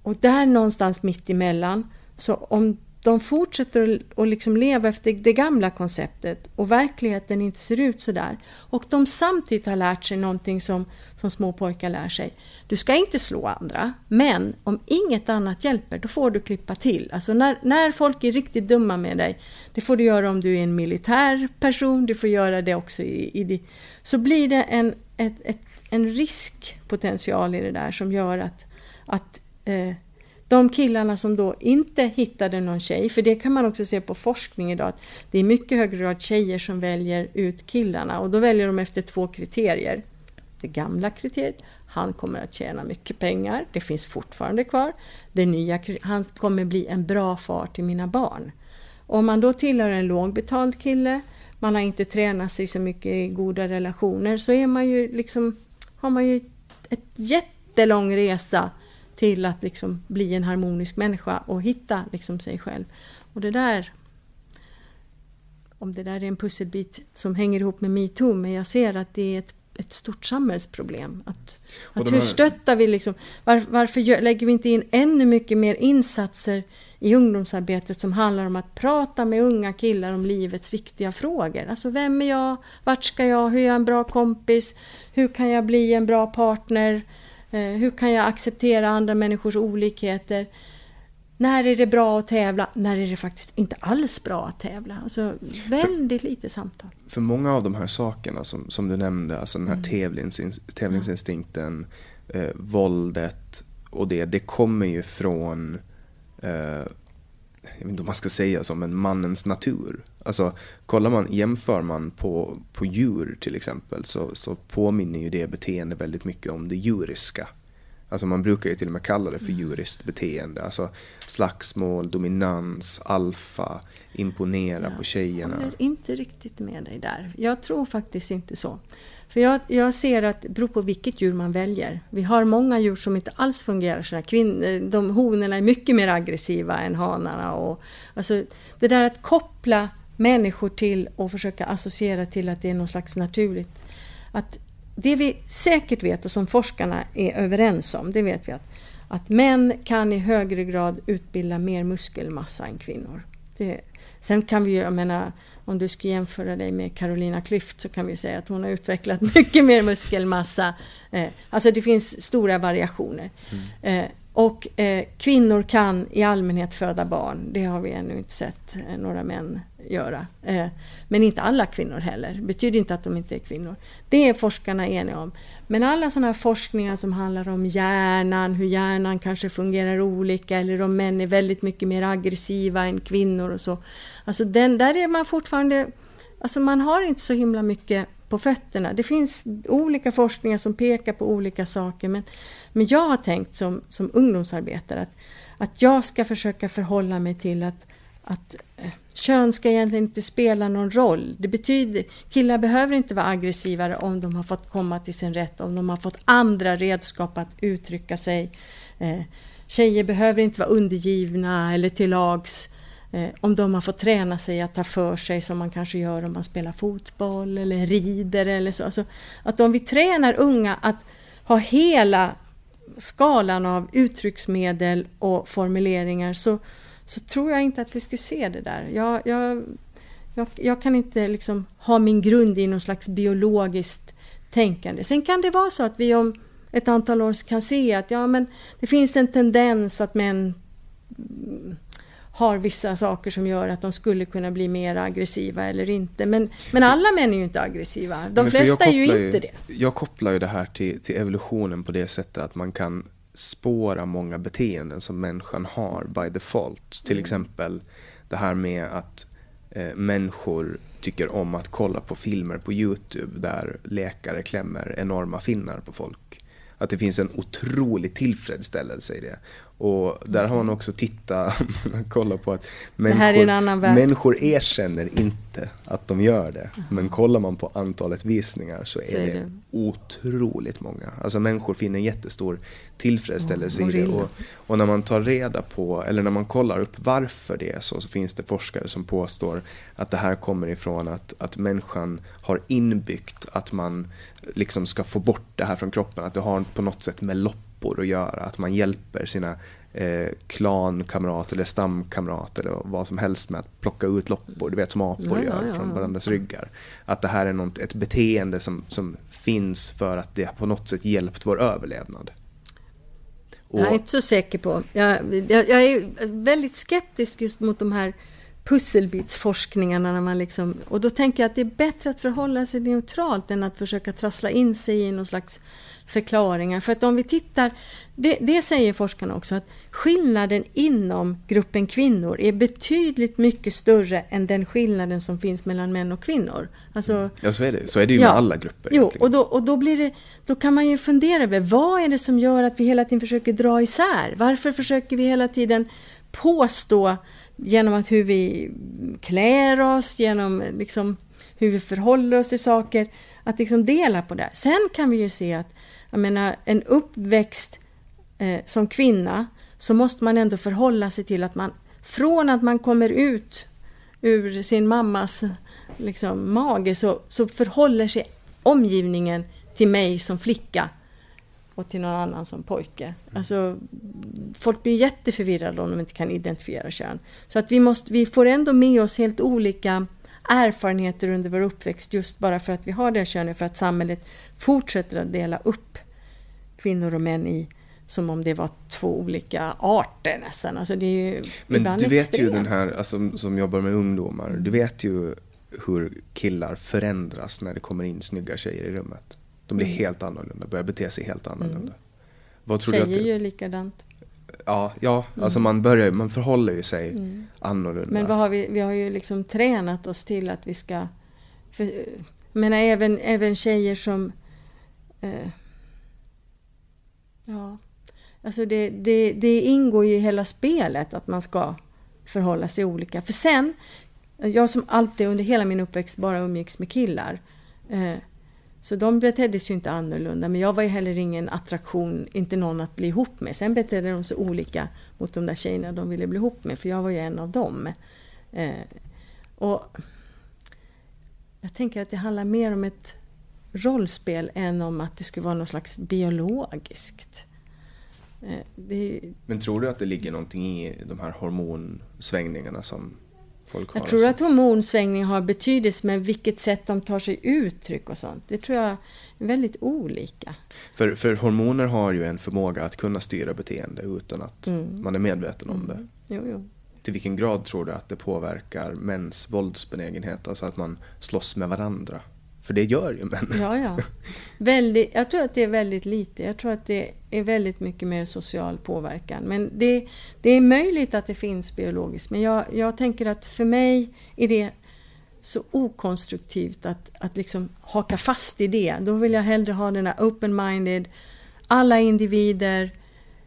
och där någonstans mitt emellan, så om de fortsätter att liksom leva efter det gamla konceptet och verkligheten inte ser ut så där. Och de samtidigt har lärt sig någonting som, som små pojkar lär sig. Du ska inte slå andra, men om inget annat hjälper, då får du klippa till. Alltså när, när folk är riktigt dumma med dig, det får du göra om du är en militär person, du får göra det också i, i så blir det en, ett, ett, en riskpotential i det där som gör att, att eh, de killarna som då inte hittade någon tjej, för det kan man också se på forskning idag, att det är mycket högre grad tjejer som väljer ut killarna och då väljer de efter två kriterier. Det gamla kriteriet, han kommer att tjäna mycket pengar, det finns fortfarande kvar. Det nya, han kommer bli en bra far till mina barn. Om man då tillhör en lågbetald kille, man har inte tränat sig så mycket i goda relationer, så är man ju liksom, har man ju ett jättelång resa till att liksom bli en harmonisk människa och hitta liksom sig själv. Och det där om det där är en pusselbit som hänger ihop med metoo, men jag ser att det är ett, ett stort samhällsproblem. Att, att hur stöttar vi liksom, var, varför gör, lägger vi inte in ännu mycket mer insatser i ungdomsarbetet som handlar om att prata med unga killar om livets viktiga frågor. Alltså vem är jag? Vart ska jag? Hur är jag en bra kompis? Hur kan jag bli en bra partner? Eh, hur kan jag acceptera andra människors olikheter? När är det bra att tävla? När är det faktiskt inte alls bra att tävla? Alltså väldigt för, lite samtal. För många av de här sakerna som, som du nämnde, alltså den här mm. tävlings, tävlingsinstinkten, eh, våldet och det, det kommer ju från eh, jag vet inte om man ska säga så, men mannens natur. Alltså, kollar man, jämför man på, på djur till exempel så, så påminner ju det beteende väldigt mycket om det djuriska. Alltså man brukar ju till och med kalla det för mm. djuriskt beteende. Alltså slagsmål, dominans, alfa, imponera ja, på tjejerna. Jag håller inte riktigt med dig där. Jag tror faktiskt inte så. För jag, jag ser att det beror på vilket djur man väljer. Vi har många djur som inte alls fungerar så här. Kvin, de honorna är mycket mer aggressiva än hanarna. Och, alltså, det där att koppla människor till och försöka associera till att det är något slags naturligt. Att det vi säkert vet och som forskarna är överens om, det vet vi att, att män kan i högre grad utbilda mer muskelmassa än kvinnor. Det, sen kan vi ju, jag menar, om du skulle jämföra dig med Carolina Klüft så kan vi säga att hon har utvecklat mycket mer muskelmassa. Eh, alltså det finns stora variationer. Mm. Eh, och eh, kvinnor kan i allmänhet föda barn. Det har vi ännu inte sett några män göra. Men inte alla kvinnor heller. Det betyder inte att de inte är kvinnor. Det är forskarna eniga om. Men alla sådana här forskningar som handlar om hjärnan, hur hjärnan kanske fungerar olika eller om män är väldigt mycket mer aggressiva än kvinnor och så. Alltså den, där är man fortfarande... Alltså man har inte så himla mycket på fötterna. Det finns olika forskningar som pekar på olika saker men, men jag har tänkt som, som ungdomsarbetare att, att jag ska försöka förhålla mig till att, att eh, kön ska egentligen inte spela någon roll. Det betyder, killar behöver inte vara aggressivare om de har fått komma till sin rätt, om de har fått andra redskap att uttrycka sig. Eh, tjejer behöver inte vara undergivna eller till lags Eh, om de har fått träna sig att ta för sig som man kanske gör om man spelar fotboll eller rider eller så. Alltså, att om vi tränar unga att ha hela skalan av uttrycksmedel och formuleringar så, så tror jag inte att vi skulle se det där. Jag, jag, jag, jag kan inte liksom ha min grund i någon slags biologiskt tänkande. Sen kan det vara så att vi om ett antal år kan se att ja, men det finns en tendens att män har vissa saker som gör att de skulle kunna bli mer aggressiva eller inte. Men, men alla män är ju inte aggressiva. De flesta är ju inte det. Jag kopplar ju det här till, till evolutionen på det sättet att man kan spåra många beteenden som människan har by default. Till mm. exempel det här med att eh, människor tycker om att kolla på filmer på Youtube där läkare klämmer enorma finnar på folk. Att det finns en otrolig tillfredsställelse i det. Och där har man också tittat, kolla på att människor, människor erkänner inte att de gör det. Aha. Men kollar man på antalet visningar så är, så är det, det otroligt många. Alltså människor finner en jättestor tillfredsställelse oh, i det. Och, och, när man tar reda på, eller när man kollar upp varför det är så, så finns det forskare som påstår att det här kommer ifrån att, att människan har inbyggt att man liksom ska få bort det här från kroppen. Att det har på något sätt med lopp loppor att göra. Att man hjälper sina eh, klankamrater eller stamkamrater eller vad som helst med att plocka ut loppor, du vet som apor ja, gör ja, från varandras ryggar. Att det här är något, ett beteende som, som finns för att det på något sätt hjälpt vår överlevnad. Och, jag är inte så säker på. Jag, jag, jag, är väldigt skeptisk just mot de här pusselbitsforskningarna. När man liksom, och då tänker jag att det är bättre att förhålla sig neutralt än att försöka trassla in sig i någon slags förklaringar. För att om vi tittar, det, det, säger forskarna också, att skillnaden inom gruppen kvinnor är betydligt mycket större än den skillnaden som finns mellan män och kvinnor. Alltså, mm. ja, så är det. Så är det ju ja, med alla grupper. Jo, och, då, och då, blir det, då kan man ju fundera över vad är det som gör att vi hela tiden försöker dra isär? Varför försöker vi hela tiden påstå genom att hur vi klär oss, genom liksom hur vi förhåller oss till saker, att liksom dela på det. Sen kan vi ju se att jag menar, en uppväxt eh, som kvinna så måste man ändå förhålla sig till att man från att man kommer ut ur sin mammas liksom, mage så, så förhåller sig omgivningen till mig som flicka och till någon annan som pojke. Alltså, folk blir jätteförvirrade om de inte kan identifiera kön. Så att vi, måste, vi får ändå med oss helt olika erfarenheter under vår uppväxt just bara för att vi har det könet, för att samhället fortsätter att dela upp kvinnor och män i som om det var två olika arter nästan. Alltså det är ju Men du vet extremt. ju den här, alltså, som jobbar med ungdomar, du vet ju hur killar förändras när det kommer in snygga tjejer i rummet. De blir mm. helt annorlunda, börjar bete sig helt annorlunda. Mm. Vad tror tjejer du att det... gör likadant. Ja, ja mm. alltså man börjar man förhåller ju sig mm. annorlunda. Men vad har vi, vi har ju liksom tränat oss till att vi ska... För, men även, även tjejer som... Eh, ja, alltså det, det, det ingår ju i hela spelet att man ska förhålla sig olika. För sen, jag som alltid under hela min uppväxt bara umgicks med killar. Eh, så de betedde sig ju inte annorlunda, men jag var ju heller ingen attraktion, inte någon att bli ihop med. Sen betedde de sig olika mot de där tjejerna de ville bli ihop med, för jag var ju en av dem. Eh, och jag tänker att det handlar mer om ett rollspel än om att det skulle vara något slags biologiskt. Eh, det... Men tror du att det ligger någonting i de här hormonsvängningarna som folk har? Jag tror att hormonsvängning har betydelse med vilket sätt de tar sig uttryck och sånt. Det tror jag är väldigt olika. För, för hormoner har ju en förmåga att kunna styra beteende utan att mm. man är medveten om mm. det. Jo, jo. Till vilken grad tror du att det påverkar mäns våldsbenägenhet? Alltså att man slåss med varandra? För det gör ju män. Ja, ja. Väldigt, jag tror att det är väldigt lite. Jag tror att det är väldigt mycket mer social påverkan. Men det, det är möjligt att det finns biologiskt. Men jag, jag tänker att för mig är det så okonstruktivt att, att liksom haka fast i det. Då vill jag hellre ha den där open-minded, alla individer.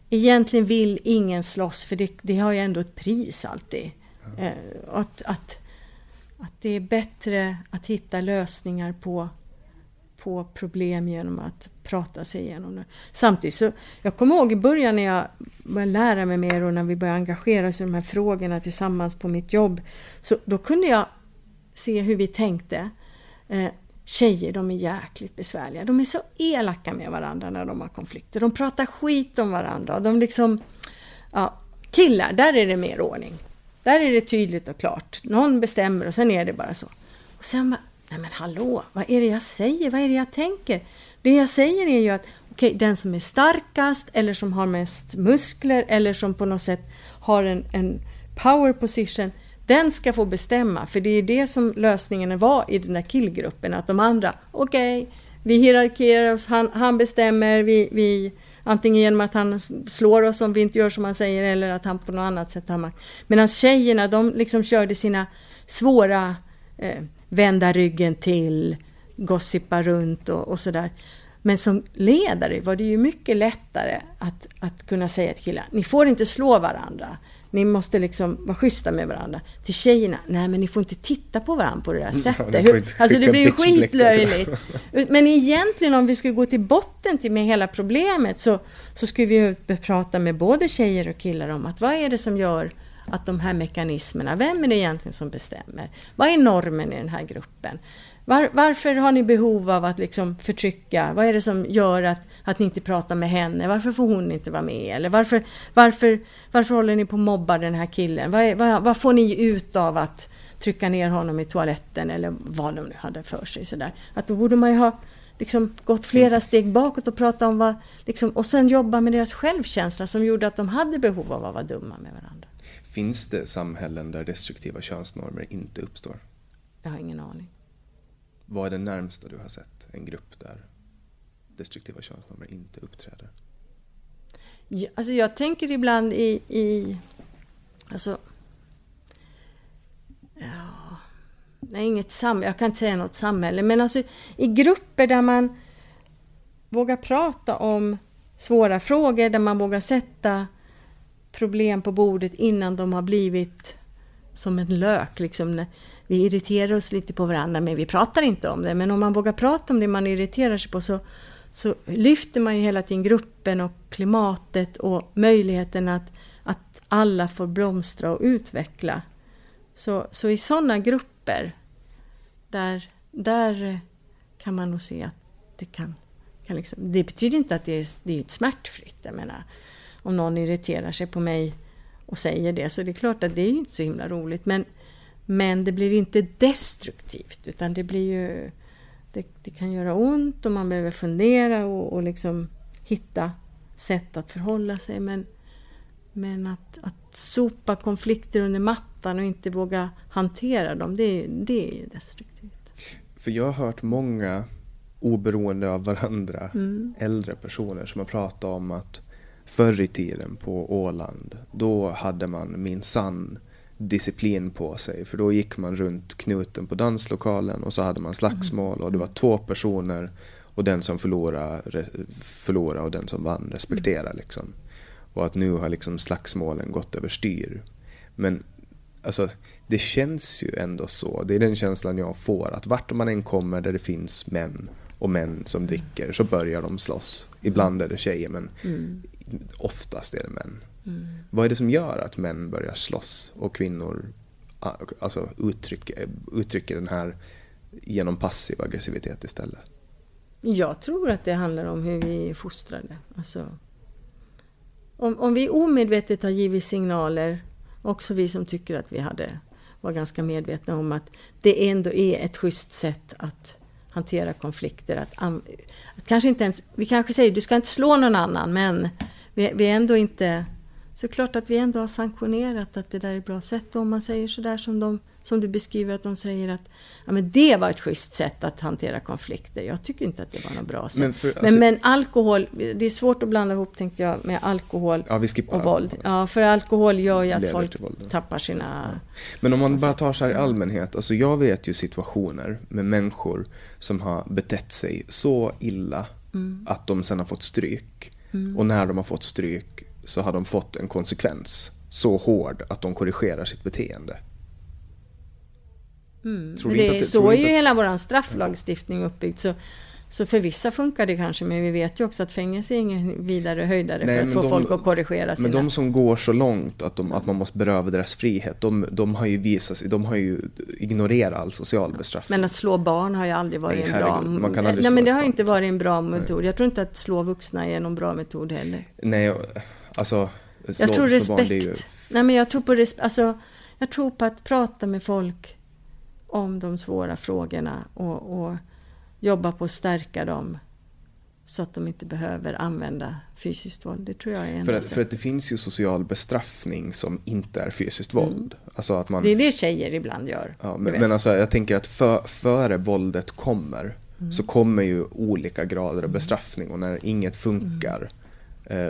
Egentligen vill ingen slåss, för det, det har ju ändå ett pris alltid. Eh, att, att att det är bättre att hitta lösningar på, på problem genom att prata sig igenom det. Samtidigt så, jag kommer ihåg i början när jag började lära mig mer och när vi började engagera oss i de här frågorna tillsammans på mitt jobb. Så då kunde jag se hur vi tänkte. Eh, tjejer, de är jäkligt besvärliga. De är så elaka med varandra när de har konflikter. De pratar skit om varandra. De liksom, ja, killar, där är det mer ordning. Där är det tydligt och klart. Någon bestämmer och sen är det bara så. Och sen bara, nej men hallå, vad är det jag säger? Vad är det jag tänker? Det jag säger är ju att okay, den som är starkast eller som har mest muskler eller som på något sätt har en, en power position, den ska få bestämma. För det är det som lösningen var i den där killgruppen, att de andra, okej, okay, vi hierarkerar oss, han, han bestämmer, vi, vi Antingen genom att han slår oss om vi inte gör som han säger eller att han på något annat sätt har makt. Medan tjejerna, de liksom körde sina svåra eh, vända ryggen till, gossipa runt och, och sådär. Men som ledare var det ju mycket lättare att, att kunna säga till killar, ni får inte slå varandra. Ni måste liksom vara schyssta med varandra. Till tjejerna, nej men ni får inte titta på varandra på det där sättet. Ja, alltså det blir ju skitlöjligt. Men egentligen om vi skulle gå till botten till med hela problemet så, så skulle vi ju prata med både tjejer och killar om att vad är det som gör att de här mekanismerna, vem är det egentligen som bestämmer? Vad är normen i den här gruppen? Var, varför har ni behov av att liksom förtrycka? Vad är det som gör att, att ni inte pratar med henne? Varför får hon inte vara med? Eller varför, varför, varför håller ni på att mobba den här killen? Vad, är, vad, vad får ni ut av att trycka ner honom i toaletten eller vad de nu hade för sig? Sådär. Att då borde man ju ha liksom gått flera steg bakåt och prata om vad, liksom, och sen jobba med deras självkänsla som gjorde att de hade behov av att vara dumma med varandra. Finns det samhällen där destruktiva könsnormer inte uppstår? Jag har ingen aning. Vad är det närmsta du har sett en grupp där destruktiva könsnormer inte uppträder? Ja, alltså jag tänker ibland i... i alltså, ja, nej, inget sam, jag kan inte säga något samhälle, men alltså i grupper där man vågar prata om svåra frågor, där man vågar sätta problem på bordet innan de har blivit som en lök. Liksom vi irriterar oss lite på varandra men vi pratar inte om det. Men om man vågar prata om det man irriterar sig på så, så lyfter man ju hela tiden gruppen och klimatet och möjligheten att, att alla får blomstra och utveckla. Så, så i sådana grupper där, där kan man nog se att det kan, kan liksom, det betyder inte att det är, det är smärtfritt. Jag menar, om någon irriterar sig på mig och säger det så det är klart att det är inte så himla roligt. Men men det blir inte destruktivt utan det blir ju... Det, det kan göra ont och man behöver fundera och, och liksom hitta sätt att förhålla sig. Men, men att, att sopa konflikter under mattan och inte våga hantera dem, det, det är destruktivt. För jag har hört många, oberoende av varandra, mm. äldre personer som har pratat om att förr i tiden på Åland, då hade man min sann disciplin på sig. För då gick man runt knuten på danslokalen och så hade man slagsmål och det var två personer och den som förlorade, förlorade och den som vann respekterade. Liksom. Och att nu har liksom slagsmålen gått överstyr. Men alltså, det känns ju ändå så, det är den känslan jag får, att vart man än kommer där det finns män och män som dricker så börjar de slåss. Ibland är det tjejer men mm. oftast är det män. Mm. Vad är det som gör att män börjar slåss och kvinnor alltså, uttrycker, uttrycker den här genom passiv aggressivitet istället? Jag tror att det handlar om hur vi är fostrade. Alltså, om, om vi omedvetet har givit signaler, också vi som tycker att vi hade var ganska medvetna om att det ändå är ett schysst sätt att hantera konflikter. Att, att kanske inte ens, vi kanske säger du ska inte slå någon annan men vi, vi är ändå inte så klart att vi ändå har sanktionerat att det där är ett bra sätt. Och om man säger sådär som, de, som du beskriver, att de säger att ja, men det var ett schysst sätt att hantera konflikter. Jag tycker inte att det var något bra sätt. Men, för, alltså, men, men, alkohol, det är svårt att blanda ihop tänkte jag med alkohol ja, och våld. Ja, för alkohol gör ju att folk våld, tappar sina... Men om man bara tar så här i allmänhet, alltså jag vet ju situationer med människor som har betett sig så illa mm. att de sen har fått stryk. Mm. Och när de har fått stryk så har de fått en konsekvens så hård att de korrigerar sitt beteende. Mm. Tror det, det, så är ju att... hela vår strafflagstiftning uppbyggd. Så, så för vissa funkar det kanske, men vi vet ju också att fängelse är ingen vidare höjdare Nej, för att få de, folk att korrigera sina... Men de som går så långt att, de, att man måste beröva deras frihet, de, de har ju visat sig, de har ju ignorerat all social bestraffning. Men att slå barn har ju aldrig varit Nej, en bra... Man kan aldrig Nej, men det har inte varit en bra metod. Jag tror inte att slå vuxna är någon bra metod heller. Nej, Alltså, jag tror respekt. Ju... Nej, men jag tror på respekt. Alltså, jag tror på att prata med folk om de svåra frågorna och, och jobba på att stärka dem så att de inte behöver använda fysiskt våld. Det tror jag är en för att, för att det finns ju social bestraffning som inte är fysiskt våld. Mm. Alltså att man, det är det tjejer ibland gör. Ja, men, men alltså, jag tänker att för, före våldet kommer mm. så kommer ju olika grader av mm. bestraffning och när inget funkar mm.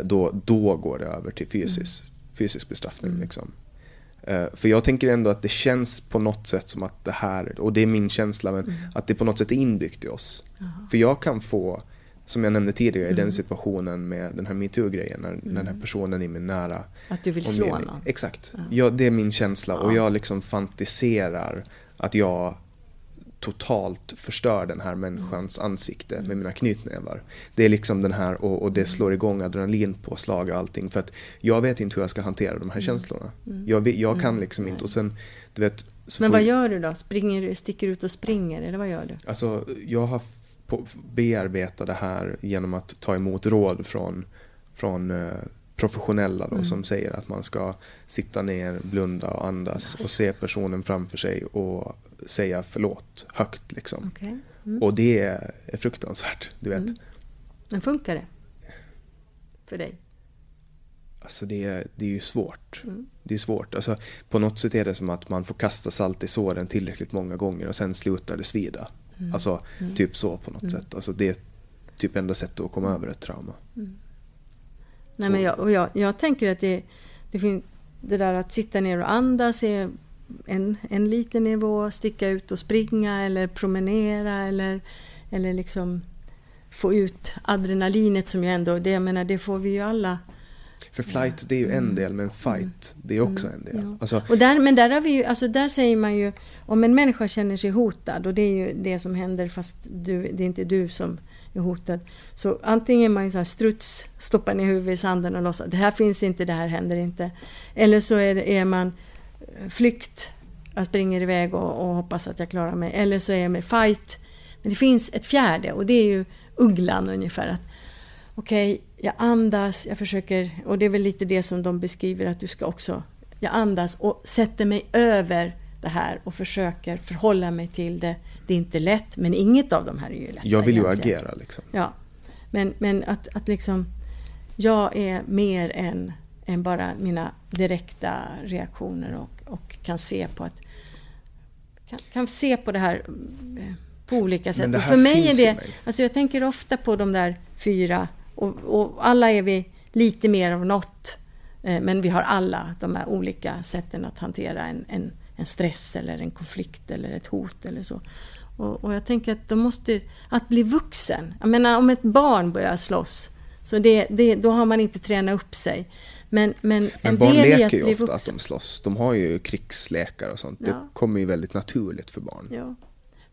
Då, då går det över till fysisk, mm. fysisk bestraffning. Mm. Liksom. Eh, för jag tänker ändå att det känns på något sätt som att det här, och det är min känsla, men mm. att det på något sätt är inbyggt i oss. Aha. För jag kan få som jag nämnde tidigare, i Mm. den situationen med den här metoo-grejen, när, när den här personen i min nära Att du vill slå någon. Exakt. Ja. det är min känsla och Ja. jag liksom fantiserar att jag totalt förstör den här människans Mm. ansikte med mina knytnävar. Det är liksom den här och, och Mm. det slår igång adrenalinpåslag och allting för att jag vet inte hur jag ska hantera de här Mm. känslorna. Jag, jag kan liksom inte och sen, du vet. Men vad gör du då? Springer, du- sticker ut och springer eller vad gör du? Alltså, jag har bearbetat det här genom att ta emot råd från, från professionella Mm. då, som säger att man ska sitta ner, blunda och andas och se personen framför sig och säga förlåt högt liksom. Okej. Mm. Och det är, är fruktansvärt, du vet. Men funkar det? För dig? Alltså det, är- det är ju svårt. Mm. Det är svårt. Alltså, på något sätt är det som att man får kasta salt i såren tillräckligt många gånger och sen slutar det svida. Mm. Alltså typ så på något sätt. Alltså, det är typ enda sättet att komma över ett trauma. Nej, men jag, och jag, jag tänker att det, det finns det där att sitta ner och andas är en, en liten nivå, sticka ut och springa eller promenera eller, eller liksom få ut adrenalinet som ju ändå, det, jag menar, det får vi ju alla. För flight det är ju en del men fight det är också en del. Mm. Ja. Alltså, Och där, men där, har vi ju, alltså där säger man ju, om en människa känner sig hotad och det är ju det som händer fast du, det är inte du som är hotad. Så antingen är man ju så här struts, stoppar ner huvudet i sanden och låtsas det här finns inte, det här händer inte. Eller så är, det, är man eh, flykt, jag springer iväg och, och hoppas att jag klarar mig. Eller så är man fight. Men det finns ett fjärde och det är ju ugglan ungefär. att Okej, jag andas, jag försöker, och det är väl lite det som de beskriver att du ska också, jag andas och sätter mig över det här och försöker förhålla mig till det. Det är inte lätt, men inget av de här är ju lätta jag vill ju egentligen. agera liksom. Ja, men, men att, att liksom, jag är mer än, än bara mina direkta reaktioner och, och kan se på att kan, kan se på det här eh, på olika sätt. Och för mig är det, mig. alltså jag tänker ofta på de där fyra och, och alla är vi lite mer av något. Eh, Men vi har alla de här olika sätten att hantera en, en, en stress eller en konflikt eller ett hot eller så. Och, och jag tänker att de måste, att bli vuxen. Jag menar om ett barn börjar slåss, så det, det, då har man inte tränat upp sig. Men, men, Men en barn leker ju ofta att de slåss. De har ju krigslekar och sånt. Det Ja. kommer ju väldigt naturligt för barn. Ja.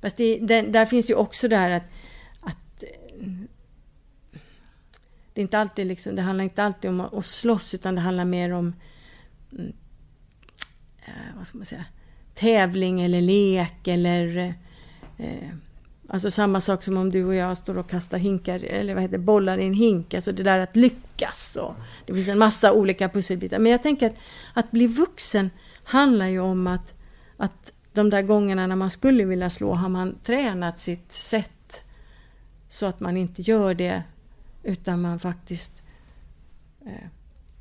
Fast det, det, där finns ju också det här att, att det, är inte alltid liksom, det handlar inte alltid om att, att slåss utan det handlar mer om mm, eh, vad ska man säga, tävling eller lek eller eh, Alltså samma sak som om du och jag står och kastar hinkar, eller vad heter bollar i en hink. Alltså det där att lyckas. Och det finns en massa olika pusselbitar. Men jag tänker att, att bli vuxen handlar ju om att, att de där gångerna när man skulle vilja slå har man tränat sitt sätt så att man inte gör det utan man faktiskt eh,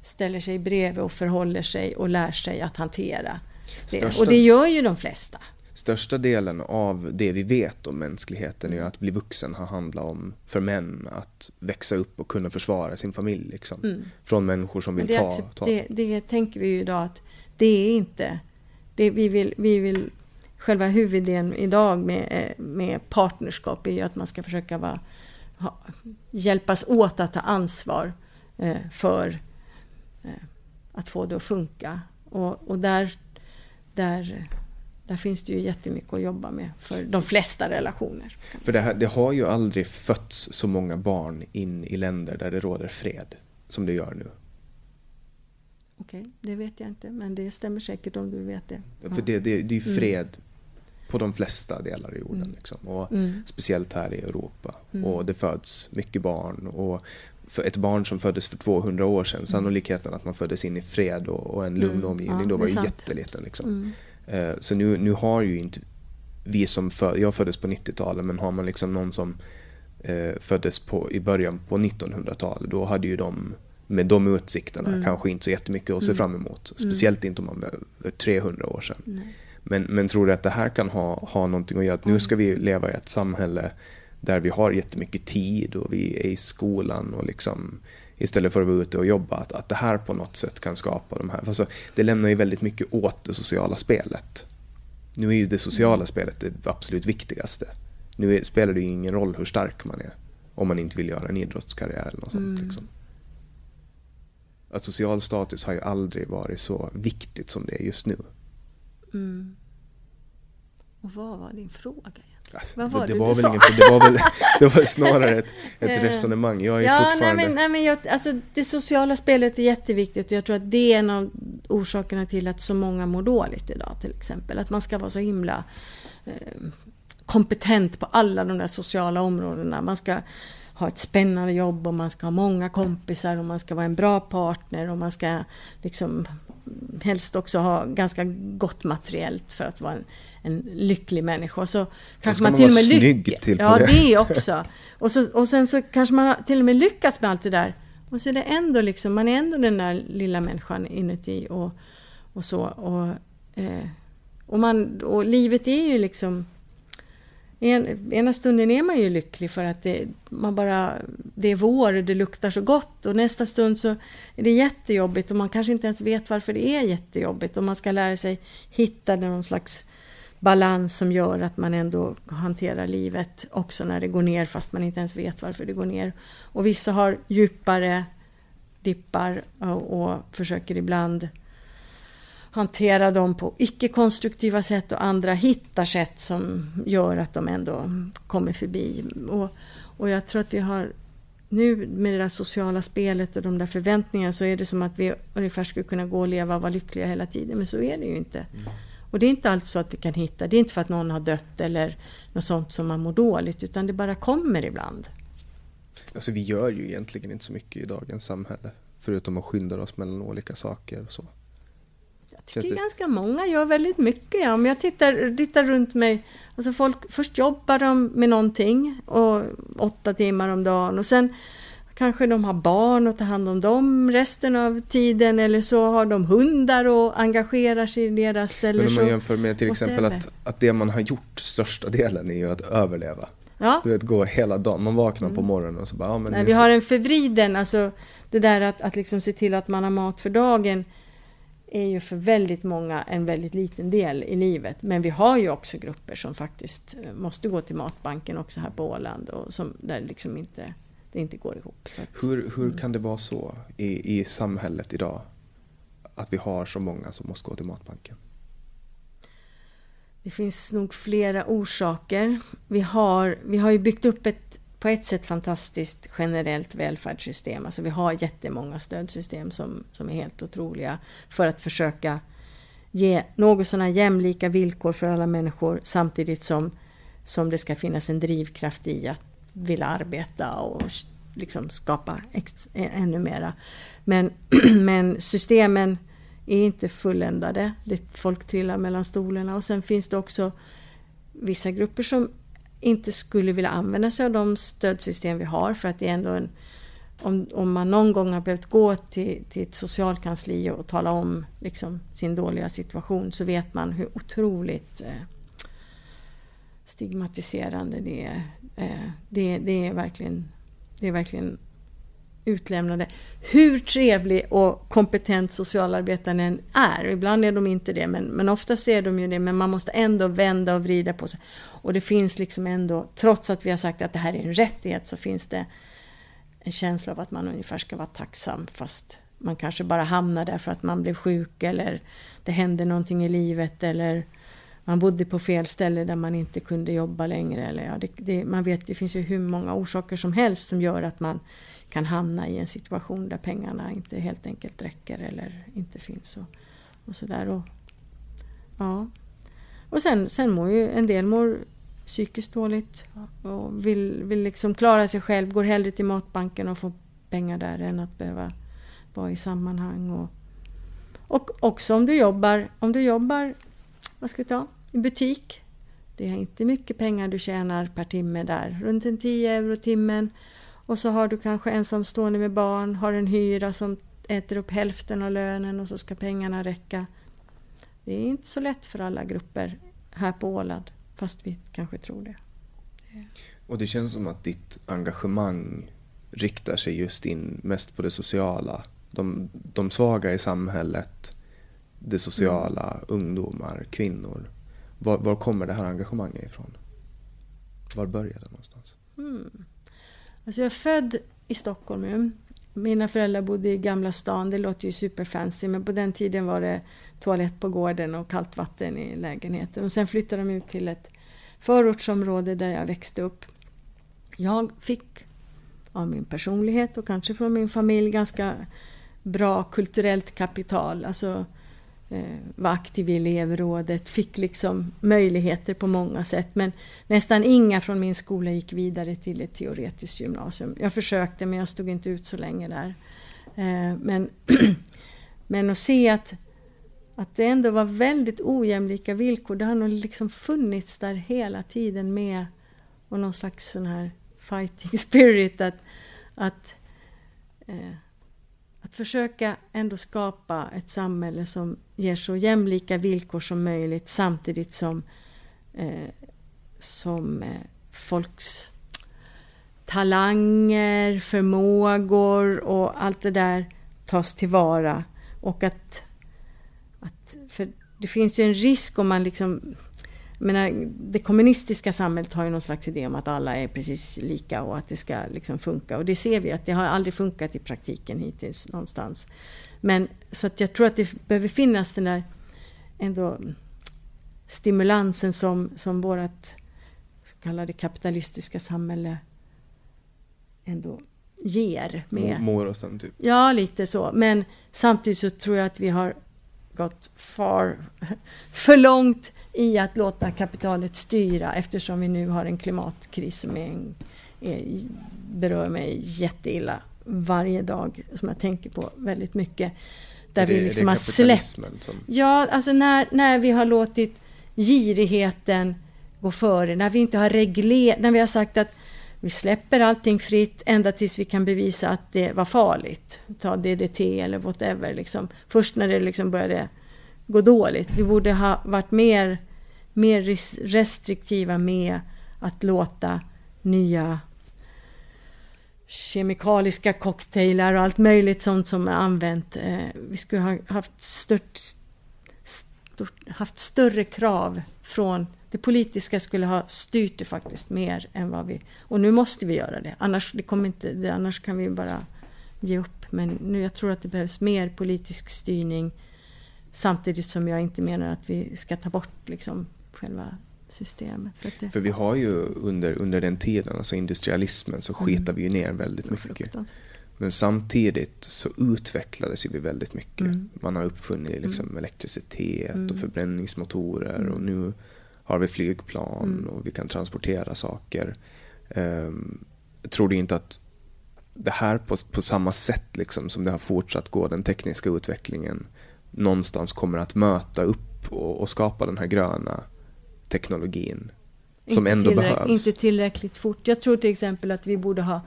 ställer sig bredvid och förhåller sig och lär sig att hantera. Största- Och det gör ju de flesta. Största delen av det vi vet om mänskligheten är ju att bli vuxen har handlat om för män att växa upp och kunna försvara sin familj. Liksom. Från människor som Mm. Vill det, ta, ta. det, det tänker vi ju idag att det är inte... Det vi, vill, vi vill... Själva huvudidén idag med, eh, med partnerskap är ju att man ska försöka vara, ha, hjälpas åt att ta ansvar eh, för eh, att få det att funka. Och, och där, där, där finns det ju jättemycket att jobba med för de flesta relationer. För det, här, det har ju aldrig fötts så många barn in i länder där det råder fred som det gör nu. Okej, det vet jag inte, men det stämmer säkert om du vet det. För det, det, det är Mm. ju fred på de flesta delar i jorden. Liksom. Och Mm. Speciellt här i Europa. Och det föds mycket barn. Och för ett barn som föddes för 200 år sedan, sannolikheten att man föddes in i fred och, och en lugn Mm. omgivning, Ja, då var ju sant. jätteliten. Liksom. Mm. Eh, Så nu, nu har ju inte vi som föd, jag föddes på 90-talet, men har man liksom någon som eh, föddes på, i början på 1900-talet, då hade ju de med de utsikterna Mm. kanske inte så jättemycket att se fram emot. Speciellt inte om man var 300 år sedan. Men, men tror du att det här kan ha, ha någonting att göra? Att nu ska vi leva i ett samhälle där vi har jättemycket tid och vi är i skolan och liksom istället för att vara ute och jobba. Att, att det här på något sätt kan skapa de här. Alltså, det lämnar ju väldigt mycket åt det sociala spelet. Nu är ju det sociala spelet det absolut viktigaste. Nu är, spelar det ju ingen roll hur stark man är. Om man inte vill göra en idrottskarriär eller något sånt. Mm. Liksom. Att social status har ju aldrig varit så viktigt som det är just nu. Mm. Och vad var din fråga? Alltså, Vad var det, det det, du var väl sa? ingen, det, var väl, det var snarare ett, ett resonemang. Jag är Ja, nej fortfarande... men, nej, men jag, alltså, det sociala spelet är jätteviktigt och jag tror att det är en av orsakerna till att så många mår dåligt idag till exempel. Att man ska vara så himla eh, kompetent på alla de där sociala områdena. Man ska ha ett spännande jobb och man ska ha många kompisar och man ska vara en bra partner och man ska liksom helst också ha ganska gott materiellt för att vara en, en lycklig människa. Så kanske man till och med lyckas. till Ja, det. det också. Och, så, och sen så kanske man till och med lyckats med allt det där. Och så är det ändå liksom, man är ändå den där lilla människan inuti och, och så. Och, eh, och, man, och livet är ju liksom en, ena stunden är man ju lycklig för att det, man bara, det är vår och det luktar så gott och nästa stund så är det jättejobbigt och man kanske inte ens vet varför det är jättejobbigt och man ska lära sig hitta någon slags balans som gör att man ändå hanterar livet också när det går ner fast man inte ens vet varför det går ner. Och vissa har djupare dippar och, och försöker ibland hantera dem på icke-konstruktiva sätt och andra hittar sätt som gör att de ändå kommer förbi. Och, och jag tror att vi har nu med det där sociala spelet och de där förväntningarna så är det som att vi ungefär skulle kunna gå och leva och vara lyckliga hela tiden. Men så är det ju inte. Mm. Och det är inte alls så att vi kan hitta, det är inte för att någon har dött eller något sånt som man mår dåligt utan det bara kommer ibland. Alltså vi gör ju egentligen inte så mycket i dagens samhälle. Förutom att skynda oss mellan olika saker och så. Jag tycker det- ganska många gör väldigt mycket. Ja. Om jag tittar, tittar runt mig, alltså folk, först jobbar de med någonting och åtta timmar om dagen och sen kanske de har barn och tar hand om dem resten av tiden eller så har de hundar och engagerar sig i deras eller Men om man så. jämför med till exempel att, att det man har gjort största delen är ju att överleva. Ja. Du vet, gå hela dagen. Man vaknar på morgonen och så bara, ja men Nej, vi har en förvriden, alltså det där att, att liksom se till att man har mat för dagen är ju för väldigt många en väldigt liten del i livet. Men vi har ju också grupper som faktiskt eh, måste gå till matbanken också här på Åland och som, där liksom inte, det inte går ihop. Att, Hur, hur kan det vara så i, i samhället idag? Att vi har så många som måste gå till matbanken. det finns nog flera orsaker. Vi har, vi har ju byggt upp ett på ett sätt fantastiskt generellt välfärdssystem. Alltså vi har jättemånga stödsystem som, som är helt otroliga för att försöka ge något sådana jämlika villkor för alla människor samtidigt som, som det ska finnas en drivkraft i att vill arbeta och liksom skapa ex, e- ännu mera. Men, men systemen är inte fulländade. Det, folk trillar mellan stolarna och sen finns det också vissa grupper som inte skulle vilja använda sig av de stödsystem vi har för att det är ändå en om, om man någon gång har behövt gå till, till ett socialkansli och tala om liksom, sin dåliga situation så vet man hur otroligt eh, stigmatiserande det är. Eh, det, det, är verkligen, det är verkligen utlämnande. Hur trevlig och kompetent socialarbetaren än är, ibland är de inte det, men, men oftast är de ju det, men man måste ändå vända och vrida på sig. Och det finns liksom ändå, trots att vi har sagt att det här är en rättighet, så finns det en känsla av att man ungefär ska vara tacksam, fast man kanske bara hamnar där för att man blev sjuk eller det hände någonting i livet eller man bodde på fel ställe där man inte kunde jobba längre. Eller ja, det, det, man vet, det finns ju hur många orsaker som helst som gör att man kan hamna i en situation där pengarna inte helt enkelt räcker eller inte finns. Och, och sådär. Och, ja. och sen, sen mår ju en del mår psykiskt dåligt och vill, vill liksom klara sig själv, går hellre till matbanken och får pengar där än att behöva vara i sammanhang. Och, och också om du jobbar, om du jobbar vad ska vi ta, i butik. Det är inte mycket pengar du tjänar per timme där, runt en 10 euro timmen. Och så har du kanske ensamstående med barn, har en hyra som äter upp hälften av lönen och så ska pengarna räcka. Det är inte så lätt för alla grupper här på Åland, fast vi kanske tror det. Och det känns som att ditt engagemang riktar sig just in mest på det sociala. De, de svaga i samhället, det sociala, mm. ungdomar, kvinnor. Var, var, kommer det här engagemanget ifrån? Var började det någonstans? Mm. Alltså jag är född i Stockholm nu. Mina föräldrar bodde i Gamla stan, det låter ju superfancy men på den tiden var det toalett på gården och kallt vatten i lägenheten. Och sen flyttade de ut till ett förortsområde där jag växte upp. Jag fick av min personlighet och kanske från min familj ganska bra kulturellt kapital. Alltså Eh, var aktiv i elevrådet, fick liksom möjligheter på många sätt. Men nästan inga från min skola gick vidare till ett teoretiskt gymnasium. Jag försökte men jag stod inte ut så länge där. Eh, men, men att se att, att det ändå var väldigt ojämlika villkor, det har nog liksom funnits där hela tiden med och någon slags sån här fighting spirit att, att eh, att försöka ändå skapa ett samhälle som ger så jämlika villkor som möjligt samtidigt som, eh, som eh, folks talanger, förmågor och allt det där tas tillvara. Och att, att för det finns ju en risk om man liksom menar, det kommunistiska samhället har ju någon slags idé om att alla är precis lika och att det ska liksom funka. Och det ser vi att det har aldrig funkat i praktiken hittills någonstans. Men så att jag tror att det behöver finnas den där ändå stimulansen som, som vårt så kallade kapitalistiska samhälle ändå ger. Med. Moröten typ? Ja, lite så. Men samtidigt så tror jag att vi har gått far, för långt i att låta kapitalet styra eftersom vi nu har en klimatkris som är en, är, berör mig jätteilla varje dag som jag tänker på väldigt mycket. Där det, vi liksom har släppt... Som... Ja, alltså när, när vi har låtit girigheten gå före, när vi inte har reglerat, när vi har sagt att vi släpper allting fritt ända tills vi kan bevisa att det var farligt. Ta DDT eller whatever. Liksom. Först när det liksom började gå dåligt. Vi borde ha varit mer mer restriktiva med att låta nya kemikaliska cocktailar och allt möjligt sånt som är använt. Eh, vi skulle ha haft, stört, stört, haft större krav från det politiska skulle ha styrt det faktiskt mer än vad vi... Och nu måste vi göra det. Annars, det kommer inte, annars kan vi bara ge upp. Men nu, jag tror att det behövs mer politisk styrning samtidigt som jag inte menar att vi ska ta bort liksom, själva systemet. För, det... för vi har ju under, under den tiden, alltså industrialismen, så mm. sketar vi ju ner väldigt mycket. Men samtidigt så utvecklades vi väldigt mycket. Mm. Man har uppfunnit liksom mm. elektricitet mm. och förbränningsmotorer mm. och nu har vi flygplan mm. och vi kan transportera saker. Um, tror du inte att det här på, på samma sätt liksom, som det har fortsatt gå, den tekniska utvecklingen, någonstans kommer att möta upp och, och skapa den här gröna teknologin som inte ändå behövs. Inte tillräckligt fort. Jag tror till exempel att vi borde ha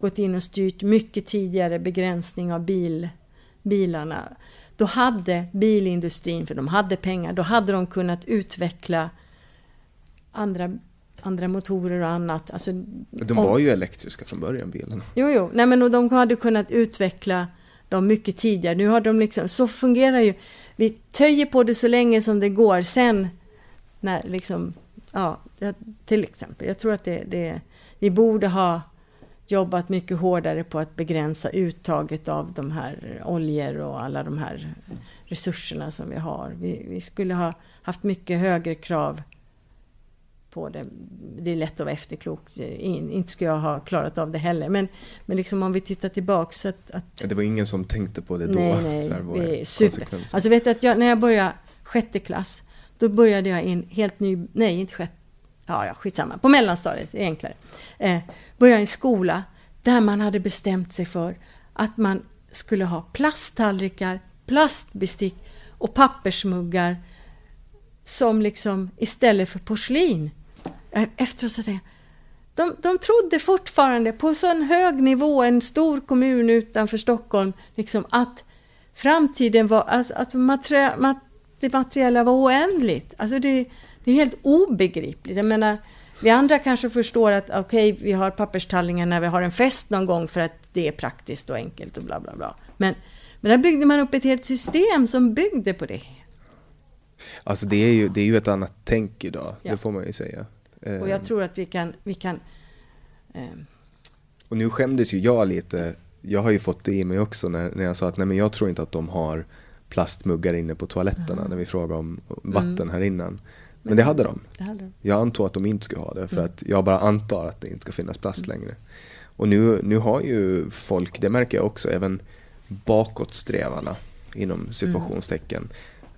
gått in och styrt mycket tidigare begränsning av bil, bilarna. Då hade bilindustrin, för de hade pengar, då hade de kunnat utveckla andra, andra motorer och annat. Alltså, de var ju elektriska från början, bilarna. Jo, jo. Nej, men de hade kunnat utveckla dem mycket tidigare. Nu har de liksom, så fungerar ju. Vi töjer på det så länge som det går. Sen när liksom, ja, till exempel. Jag tror att det, det, vi borde ha jobbat mycket hårdare på att begränsa uttaget av de här oljor och alla de här resurserna som vi har. Vi, vi skulle ha haft mycket högre krav på det. Det är lätt att vara efterklok. Inte skulle jag ha klarat av det heller. Men, men liksom om vi tittar tillbaks. Så att, att, det var ingen som tänkte på det då? Nej, nej. Så här, super. Alltså vet du att jag, när jag började sjätte klass då började jag i en helt ny, nej inte sjätte, ja, ja skitsamma, på mellanstadiet, det är enklare. Eh, började i en skola där man hade bestämt sig för att man skulle ha plasttallrikar, plastbestick och pappersmuggar som liksom istället för porslin. Eh, efteråt så tänkte jag, de, de trodde fortfarande på så en hög nivå, en stor kommun utanför Stockholm, liksom att framtiden var, alltså, att material, det materiella var oändligt. Alltså det, det är helt obegripligt. Jag menar, vi andra kanske förstår att okej, okay, vi har papperstallningar när vi har en fest någon gång för att det är praktiskt och enkelt och bla bla bla. Men, men där byggde man upp ett helt system som byggde på det. Alltså det är ju, det är ju ett annat tänk idag, ja. det får man ju säga. Och jag tror att vi kan, vi kan eh, Och nu skämdes ju jag lite, jag har ju fått det i mig också när, när jag sa att nej men jag tror inte att de har plastmuggar inne på toaletterna när vi frågade om vatten Mm. här innan. Men det hade de. Det hade de. Jag antog att de inte skulle ha det för Mm. att jag bara antar att det inte ska finnas plast längre. Och nu, nu har ju folk, det märker jag också, även bakåtsträvarna inom situationstecken,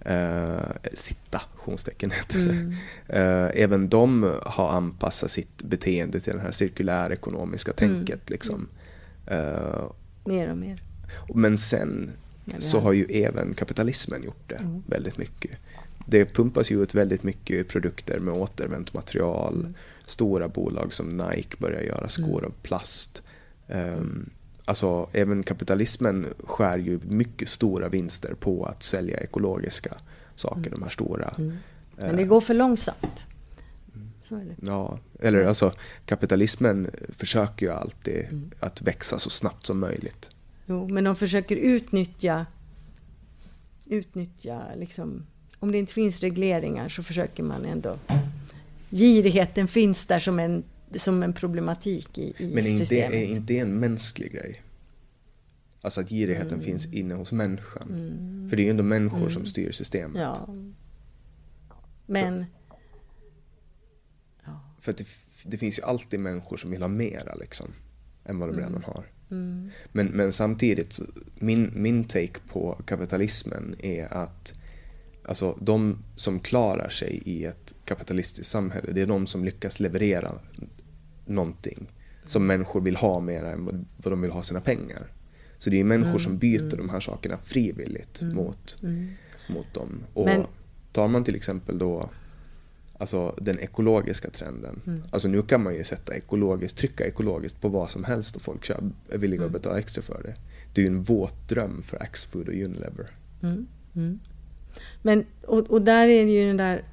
eh, citationstecken heter det. Mm. Eh, även de har anpassat sitt beteende till det här cirkulärekonomiska Mm. tänket. Liksom. Eh, Mer och mer. men sen det så har- ju även kapitalismen gjort det Mm. väldigt mycket. Det pumpas ju ut väldigt mycket produkter med återvänt material. Mm. Stora bolag som Nike börjar göra skor av plast. Um, alltså även kapitalismen skär ju mycket stora vinster på att sälja ekologiska saker, de här stora. Mm. Eh, Men det går för långsamt. Ja, eller alltså kapitalismen försöker ju alltid Mm. att växa så snabbt som möjligt. Jo, men de försöker utnyttja, utnyttja liksom, om det inte finns regleringar så försöker man ändå, girigheten finns där som en, som en problematik i, i Men systemet. är inte det en mänsklig grej? Alltså att girigheten Mm. finns inne hos människan. För det är ju ändå människor som styr systemet. Ja. Men, För att det, det finns ju alltid människor som vill ha mera liksom. Än vad de Mm. redan har. Men, men samtidigt, min, min take på kapitalismen är att alltså, de som klarar sig i ett kapitalistiskt samhälle, det är de som lyckas leverera någonting som människor vill ha mer än vad, de vill ha sina pengar. Så det är människor Mm, som byter de här sakerna frivilligt mot, mot dem. Och Men- tar man till exempel då alltså den ekologiska trenden. Mm. Alltså nu kan man ju sätta ekologiskt, trycka ekologiskt på vad som helst och folk är villiga Mm. att betala extra för det. Det är ju en våt dröm för Axfood och Unilever. men och, och där är det ju den där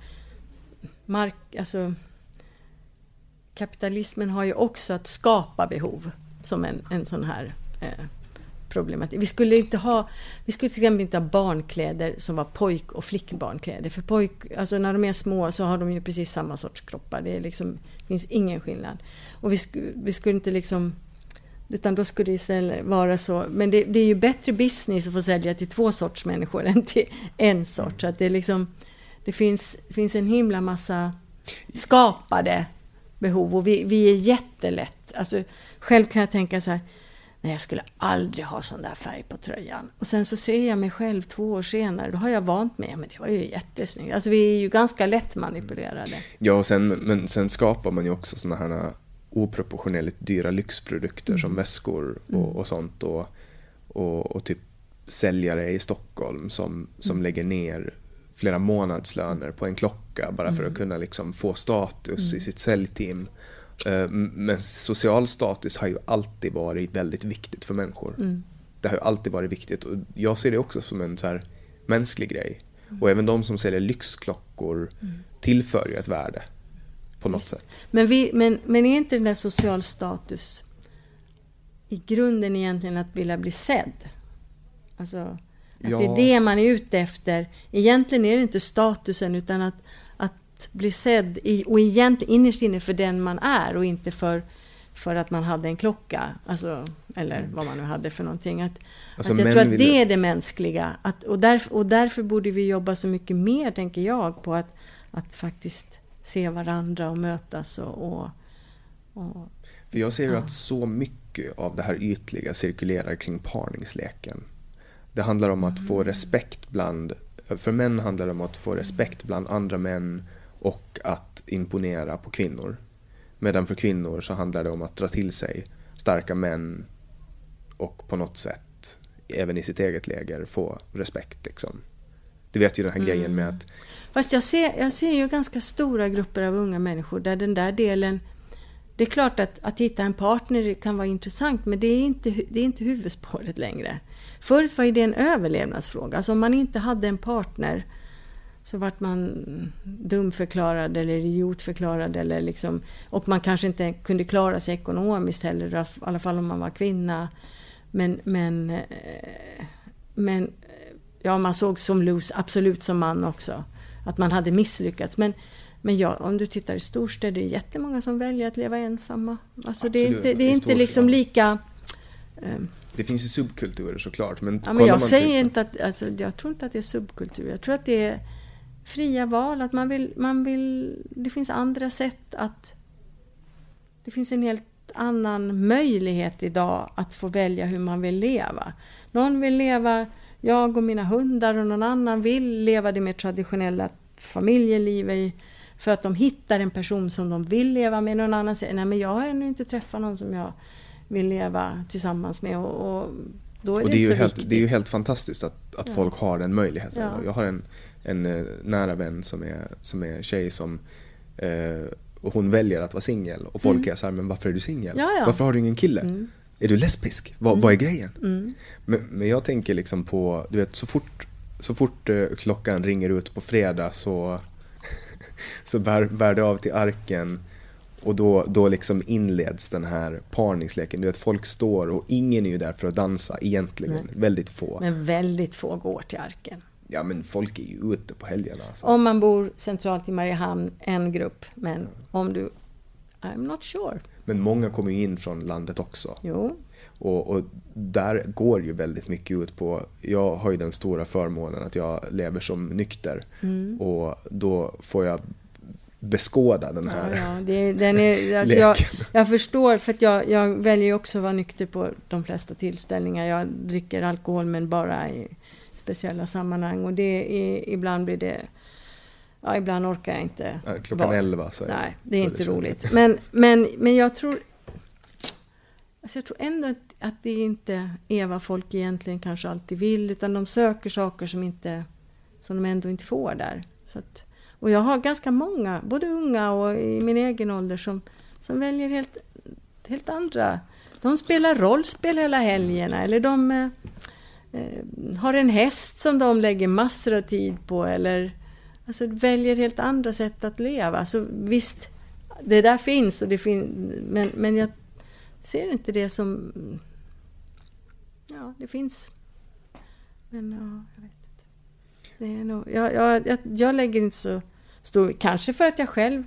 mark, alltså kapitalismen har ju också att skapa behov som en, en sån här eh, problematik. Vi skulle inte ha, vi skulle till exempel inte ha barnkläder som var pojk och flickbarnkläder. För pojk, alltså när de är små så har de ju precis samma sorts kroppar. Det liksom, finns ingen skillnad. Och vi, sku, vi skulle inte liksom utan då skulle det istället vara så. Men det, det är ju bättre business att få sälja till två sorts människor än till en sort. Så att det är liksom, det finns, finns en himla massa skapade behov och vi, vi är jättelätt. Alltså, själv kan jag tänka så här, nej jag skulle aldrig ha sån där färg på tröjan. Och sen så ser jag mig själv två år senare, då har jag vant mig, men det var ju jättesnyggt. Alltså vi är ju ganska lätt manipulerade. Ja, och sen, men sen skapar man ju också såna här oproportionerligt dyra lyxprodukter som väskor och, och sånt. Och, och, och typ säljare i Stockholm som, som lägger ner flera månadslöner på en klocka bara för att kunna liksom få status i sitt säljteam. Eh, Men social status har ju alltid varit väldigt viktigt för människor. Det har ju alltid varit viktigt och jag ser det också som en så här mänsklig grej. Och även de som säljer lyxklockor tillför ju ett värde på något sätt. Men, vi, men, men är inte den där social status i grunden egentligen att vilja bli sedd? Alltså, att Ja. det är det man är ute efter. Egentligen är det inte statusen utan att, att bli sedd i, och egentligen innerst inne för den man är och inte för, för att man hade en klocka. Alltså, eller vad man nu hade för någonting. Att, Alltså, att jag tror att det är det mänskliga. Att, och, därför, och därför borde vi jobba så mycket mer, tänker jag, på att, att faktiskt se varandra och mötas och, och, och För jag ser ju att så mycket av det här ytliga cirkulerar kring parningsleken. Det handlar om att få respekt bland, för män handlar det om att få respekt bland andra män och att imponera på kvinnor. Medan för kvinnor så handlar det om att dra till sig starka män och på något sätt, även i sitt eget läger, få respekt. Liksom. Du vet ju den här grejen med att Fast jag ser, jag ser ju ganska stora grupper av unga människor där den där delen... Det är klart att, att hitta en partner kan vara intressant, men det är, inte, det är inte huvudspåret längre. Förut var det en överlevnadsfråga. Alltså om man inte hade en partner så vart man dumförklarad eller idiotförklarad. Eller liksom, och man kanske inte kunde klara sig ekonomiskt heller, i alla fall om man var kvinna. Men, men, eh, men eh, ja, man såg som los absolut som man också. Att man hade misslyckats. Men, Men ja, om du tittar i storstäder, det är jättemånga som väljer att leva ensamma. Alltså det är inte, det är inte liksom lika... ehm, Det finns ju subkulturer såklart. Men, Ja, men jag säger typ- inte att, alltså, jag tror inte att det är subkultur. Jag tror att det är fria val, att man vill, man vill, det finns andra sätt att... Det finns en helt annan möjlighet idag att få välja hur man vill leva. Någon vill leva, jag och mina hundar och någon annan vill leva det mer traditionella familjelivet för att de hittar en person som de vill leva med. Någon annan säger, nej men jag har ännu inte träffat någon som jag vill leva tillsammans med. Och, och då är Och det, det är, ju helt, viktigt. det är ju helt fantastiskt att, att Ja. folk har den möjligheten. Ja. Jag har en, en eh, nära vän som är, som är tjej som eh, och hon väljer att vara singel och folk är så här, men varför är du singel? Mm. Ja, ja. Varför har du ingen kille? Mm. Är du lesbisk? Vad, vad är grejen? Mm. Men, men jag tänker liksom på, du vet så fort, så fort eh, klockan ringer ut på fredag så, så bär, bär det av till arken och då, då liksom inleds den här parningsleken. Du vet folk står och ingen är ju där för att dansa egentligen. Nej. Väldigt få. Men väldigt få går till Arken. Ja men folk är ju ute på helgerna. Alltså. Om man bor centralt i Mariehamn, en grupp. Men om du... I'm not sure. Men många kommer ju in från landet också. Jo, Och, och där går ju väldigt mycket ut på, jag har ju den stora förmånen att jag lever som nykter. Mm. Och då får jag beskåda den ja, här ja, det, den är, alltså jag, leken. jag förstår, för att jag, jag väljer också att vara nykter på de flesta tillställningar. Jag dricker alkohol men bara i speciella sammanhang. Och det är, ibland blir det... Ja, ibland orkar jag inte. Ja, Klockan vara- 11 så är Nej, det är inte roligt. Men, men, men jag tror... Alltså jag tror ändå att, att det inte är vad folk egentligen kanske alltid vill. Utan de söker saker som, inte, som de ändå inte får där. Så att, och jag har ganska många, både unga och i min egen ålder, som, som väljer helt, helt andra... De spelar rollspel hela helgerna eller de eh, Eh, har en häst som de lägger massor av tid på eller alltså, väljer helt andra sätt att leva. Så visst, det där finns, och det fin men, men jag ser inte det som... Ja, det finns. Men ja, jag vet inte. Det är nog, jag, jag, jag, jag lägger inte så stor... Kanske för att jag själv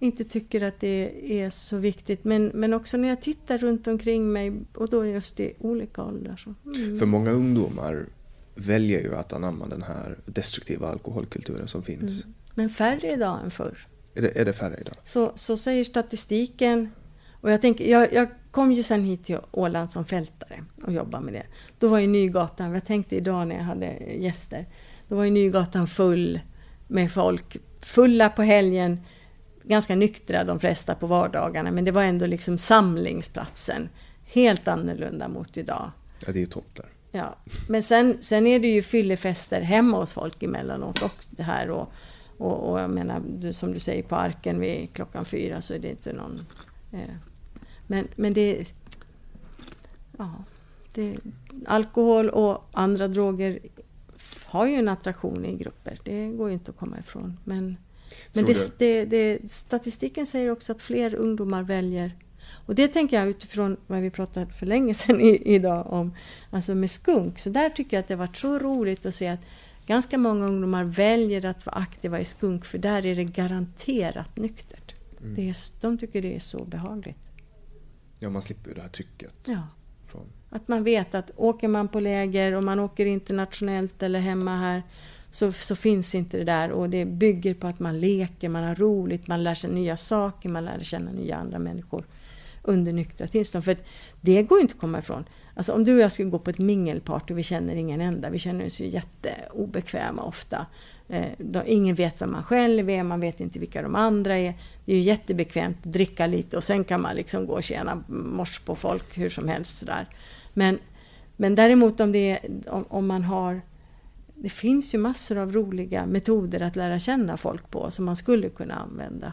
inte tycker att det är så viktigt. Men, men också när jag tittar runt omkring mig och då just i olika åldrar. Mm. För många ungdomar väljer ju att anamma den här destruktiva alkoholkulturen som finns. Men färre idag än förr. Är, det, är det färre idag? Så, så säger statistiken. Och jag, tänker, jag, jag kom ju sen hit till Åland som fältare och jobbade med det. Då var ju Nygatan, jag tänkte idag när jag hade gäster, då var ju Nygatan full med folk. Fulla på helgen, ganska nyktra de flesta på vardagarna. Men det var ändå liksom samlingsplatsen. Helt annorlunda mot idag. Ja, det är ju tomt där. Ja, men sen, sen är det ju fyllefester hemma hos folk emellanåt och det här och, och, och jag menar, du, som du säger på Arken vid klockan fyra så är det inte någon... Eh, men, men det... Ja, det, alkohol och andra droger har ju en attraktion i grupper. Det går ju inte att komma ifrån. Men, men det, det, det, statistiken säger också att fler ungdomar väljer och det tänker jag utifrån vad vi pratade för länge sedan i, idag om, alltså med skunk. Så där tycker jag att det varit så roligt att se att ganska många ungdomar väljer att vara aktiva i skunk för där är det garanterat nyktert. Det är, de tycker det är så behagligt. Ja, man slipper det här trycket. Ja. Från, Att man vet att åker man på läger och man åker internationellt eller hemma här så, så finns inte det där och det bygger på att man leker, man har roligt, man lär sig nya saker, man lär känna nya andra människor under nyktra tillstånd. För det går ju inte att komma ifrån. Alltså om du och jag skulle gå på ett mingelparty, vi känner ingen enda, vi känner oss ju jätteobekväma ofta. Eh, då, ingen vet vem man själv är, man vet inte vilka de andra är. Det är ju jättebekvämt att dricka lite och sen kan man liksom gå och tjäna mors på folk hur som helst sådär. Men, men däremot om, det är, om, om man har det finns ju massor av roliga metoder att lära känna folk på som man skulle kunna använda.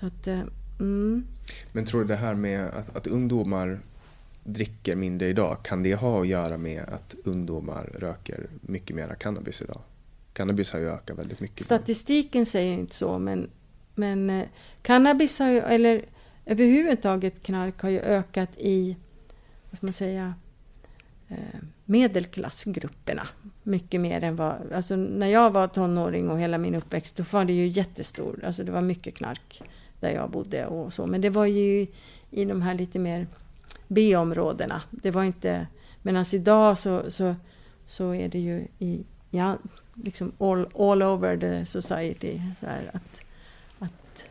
Så att, eh, mm. Men tror du det här med att, att ungdomar dricker mindre idag, kan det ha att göra med att ungdomar röker mycket mer cannabis idag? Cannabis har ju ökat väldigt mycket. Statistiken säger inte så, men, men eh, cannabis har ju, eller överhuvudtaget knark har ju ökat i, vad ska man säga, eh, medelklassgrupperna. Mycket mer än vad... Alltså när jag var tonåring och hela min uppväxt, då var det ju jättestor. Alltså det var mycket knark där jag bodde och så. Men det var ju i de här lite mer B-områdena. Det var inte... Medan idag så, så, så är det ju i, ja, liksom all, all over the society. Så här, att, att,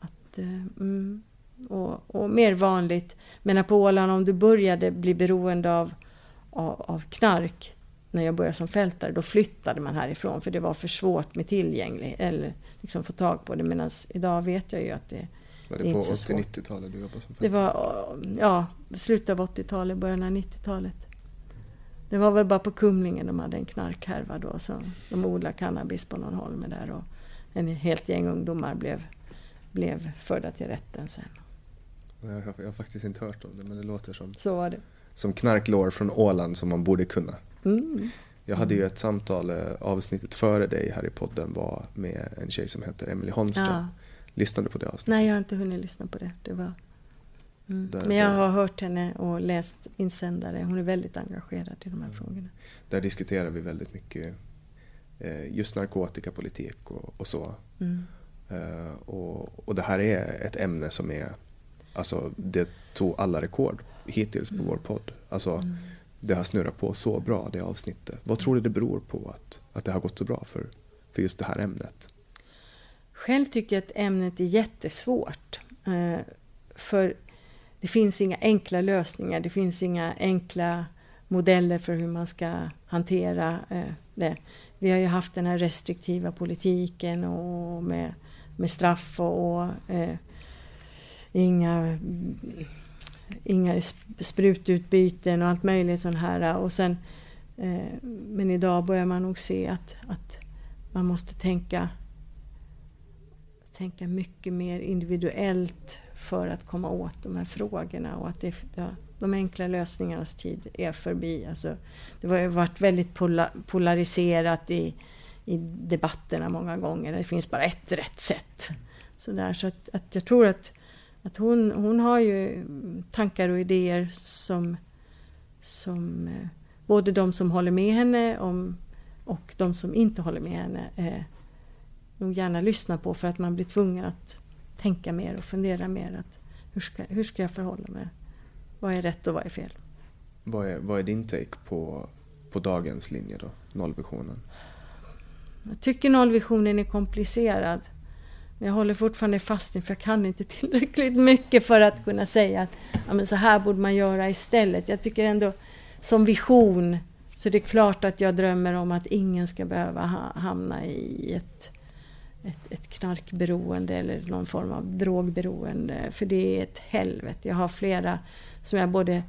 att, eh, mm, och, och mer vanligt. Men på Åland, om du började bli beroende av, av, av knark när jag började som fältare, då flyttade man härifrån för det var för svårt med tillgänglig eller liksom få tag på det. Medan idag vet jag ju att det, Var det, det är på inte så 80-90-talet du jobbade som det var ja, slutet av 80-talet, början av 90-talet. Det var väl bara på Kumlingen de hade en knarkhärva då. Så de odlade cannabis på någon holme där och en helt gäng ungdomar blev, blev förda till rätten sen. Jag har, jag har faktiskt inte hört om det men det låter som, Så var det. som knarklår från Åland som man borde kunna. Mm. Jag hade ju ett samtal, eh, avsnittet före dig här i podden var med en tjej som heter Emily Holmström. Ja. Lyssnade på det avsnittet? Nej, jag har inte hunnit lyssna på det. det var... Mm. Men jag har hört henne och läst insändare. Hon är väldigt engagerad i de Mm. här frågorna. Där diskuterar vi väldigt mycket eh, just narkotikapolitik och, och så. Mm. Eh, och, och det här är ett ämne som är, alltså det tog alla rekord hittills på vår podd. Alltså det har snurrat på så bra det avsnittet. Vad tror du det beror på att, att det har gått så bra för, för just det här ämnet? Själv tycker jag att ämnet är jättesvårt. Eh, för det finns inga enkla lösningar. Det finns inga enkla modeller för hur man ska hantera eh, det. Vi har ju haft den här restriktiva politiken och med, med straff och, och eh, inga, inga sprututbyten och allt möjligt sånt här. Och sen, eh, men idag börjar man nog se att, att man måste tänka tänka mycket mer individuellt för att komma åt de här frågorna och att det, ja, de enkla lösningarnas tid är förbi. Alltså, det har varit väldigt pola, polariserat i, i debatterna många gånger. Det finns bara ett rätt sätt. Så, där, så att, att jag tror att, att hon, hon har ju tankar och idéer som, som eh, både de som håller med henne om, och de som inte håller med henne eh, nog gärna lyssna på för att man blir tvungen att tänka mer och fundera mer. Att hur, ska, hur ska jag förhålla mig? Vad är rätt och vad är fel? Vad är, vad är din take på, på dagens linje då? Nollvisionen? Jag tycker nollvisionen är komplicerad. Men jag håller fortfarande fast i för jag kan inte tillräckligt mycket för att kunna säga att ja, men så här borde man göra istället. Jag tycker ändå som vision så det är klart att jag drömmer om att ingen ska behöva ha, hamna i ett, ett, ett knarkberoende eller någon form av drogberoende. För det är ett helvete. Jag har flera som jag både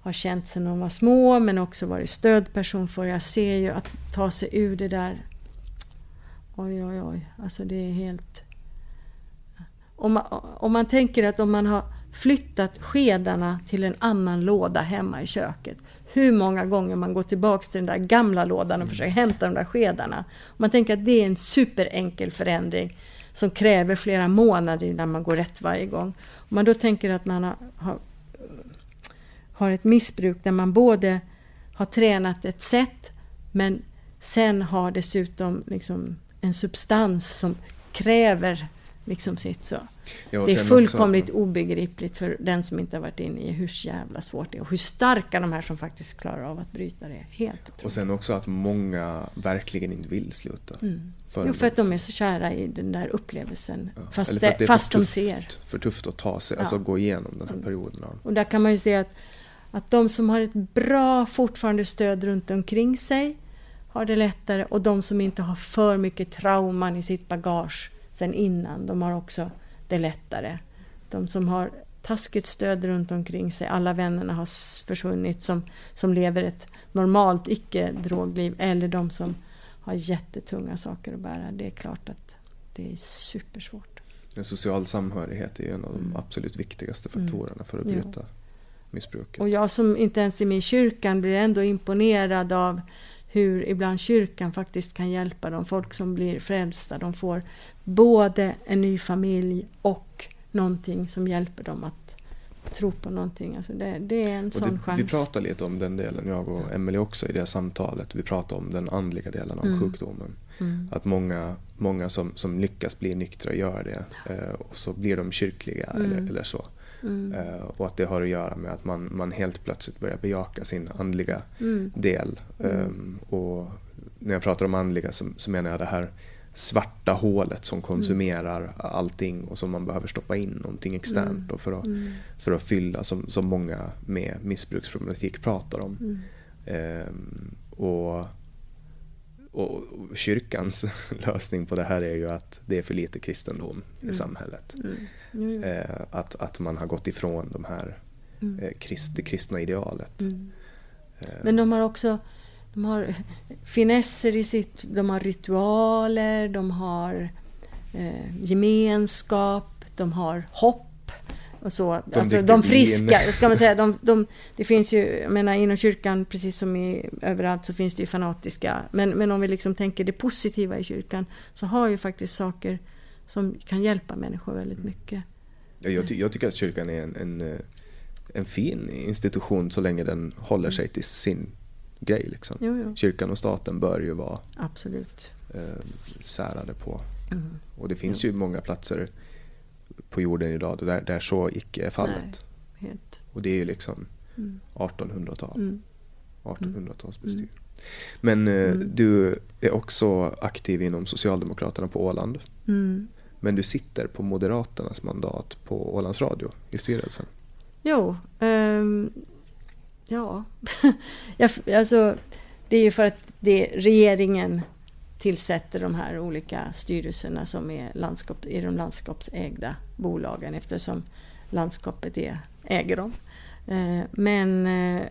har känt sedan de var små men också varit stödperson för. Jag ser ju att ta sig ur det där Oj, oj, oj. Alltså det är helt... Om man, om man tänker att om man har flyttat skedarna till en annan låda hemma i köket. Hur många gånger man går tillbaks till den där gamla lådan och försöker hämta de där skedarna. Om man tänker att det är en superenkel förändring som kräver flera månader innan man går rätt varje gång. Om man då tänker att man har, har, har ett missbruk där man både har tränat ett sätt men sen har dessutom liksom en substans som kräver liksom sitt så. Ja, det är fullkomligt också- obegripligt för den som inte har varit inne i hur jävla svårt det är och hur starka de här som faktiskt klarar av att bryta det är. Helt otroligt. Och sen också att många verkligen inte vill sluta. Mm. Förrän Jo, för att de är så kära i den där upplevelsen. Ja. Fast, Eller för att det är för fast de tufft, ser. För tufft att ta sig, alltså Ja. gå igenom den här perioden. Ja. Och där kan man ju se att, att de som har ett bra fortfarande stöd runt omkring sig har det lättare och de som inte har för mycket trauman i sitt bagage sen innan, de har också det lättare. De som har taskigt stöd runt omkring sig, alla vännerna har försvunnit som, som lever ett normalt icke-drogliv eller de som har jättetunga saker att bära. Det är klart att det är supersvårt. En social samhörighet är ju en av de absolut viktigaste faktorerna för att Mm. Jo. bryta missbruket. Och jag som inte ens är med i kyrkan blir ändå imponerad av hur ibland kyrkan faktiskt kan hjälpa de folk som blir frälsta. De får både en ny familj och någonting som hjälper dem att tro på någonting. Alltså det, det är en Och sån det, chans. vi pratar lite om den delen, jag och Emelie också i det samtalet. Vi pratar om den andliga delen av Mm. sjukdomen. Att många, många som, som lyckas bli nyktra gör det. Eh, och så blir de kyrkliga eller, Mm. eller så. Eh, och att det har att göra med att man, man helt plötsligt börjar bejaka sin andliga Mm. del. Ehm, och när jag pratar om andliga så, så menar jag det här svarta hålet som konsumerar allting och som man behöver stoppa in någonting externt och för, att, för att fylla som, som många med missbruksproblematik pratar om. Ehm, och, och, kyrkans lösning på det här är ju att det är för lite kristendom i samhället. Jo, jo. Eh, att, att man har gått ifrån de här eh, krist, det kristna idealet. Men de har också de har finesser i sitt... De har ritualer, de har eh, gemenskap, de har hopp. Och så. De alltså, de friska, ska man säga. De, de, det finns ju, jag menar inom kyrkan, precis som i, överallt, så finns det ju fanatiska. Men, men om vi liksom tänker det positiva i kyrkan, så har ju faktiskt saker som kan hjälpa människor väldigt mycket. Ja, Jag, ty- jag tycker att kyrkan är en, en, en fin institution så länge den håller sig till sin grej. Liksom. Jo, jo. Kyrkan och staten bör ju vara Absolut. eh, särade på. Mm. Och det finns ju många platser på jorden idag där, där så icke är fallet. Helt. Och det är ju liksom 1800-tal. Mm. 1800-talsbestyr. Men eh, du är också aktiv inom Socialdemokraterna på Åland. Mm. Men du sitter på Moderaternas mandat på Ålands Radio i styrelsen. Jo, um, ja. Jag, alltså, det är ju för att det, regeringen tillsätter de här olika styrelserna som är landskap, i de landskapsägda bolagen eftersom landskapet är, äger dem. Eh, men eh,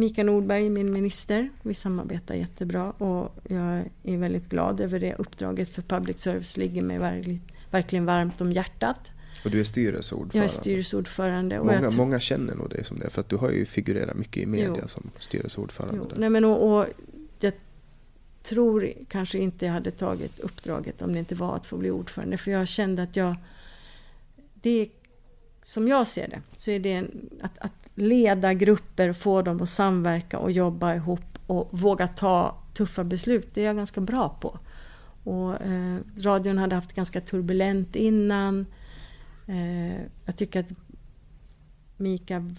Mikael Nordberg, min minister, vi samarbetar jättebra och jag är väldigt glad över det uppdraget för public service ligger mig verkligen, varmt om hjärtat. Och du är styrelseordförande. Jag är styrelseordförande. Och Många, många känner nog dig som det, för att du har ju figurerat mycket i media Jo. som styrelseordförande. Nej men och, och jag tror kanske inte jag hade tagit uppdraget om det inte var att få bli ordförande. För jag kände att jag... Det som jag ser det, så är det en, att, att leda grupper, få dem att samverka och jobba ihop och våga ta tuffa beslut, det är jag ganska bra på. Och eh, radion hade haft ganska turbulent innan. Eh, jag tycker att Mika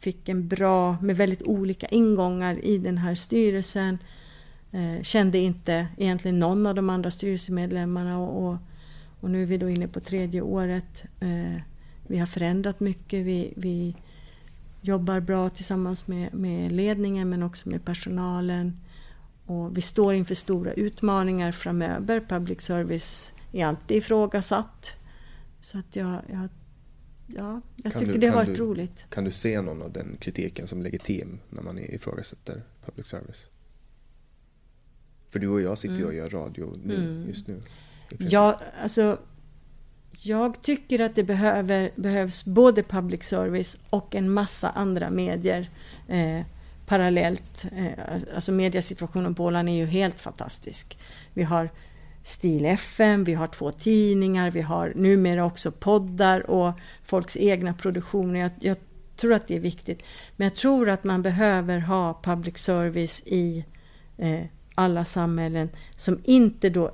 fick en bra, med väldigt olika ingångar i den här styrelsen. Eh, kände inte egentligen någon av de andra styrelsemedlemmarna och, och, och nu är vi då inne på tredje året. Eh, vi har förändrat mycket, vi, vi jobbar bra tillsammans med, med ledningen men också med personalen. Och vi står inför stora utmaningar framöver. Public service är alltid ifrågasatt. Så att jag, jag, ja, jag Kan tycker du- det har varit du- roligt. Kan du se någon av den kritiken som legitim när man ifrågasätter public service? För du och jag sitter ju och gör radio nu, just nu. Ja, alltså, jag tycker att det behöver, behövs både public service och en massa andra medier eh, parallellt. Eh, alltså mediesituationen på Åland är ju helt fantastisk. Vi har Stil FM, vi har två tidningar, vi har numera också poddar och folks egna produktioner. Jag, jag tror att det är viktigt. Men jag tror att man behöver ha public service i eh, alla samhällen som inte då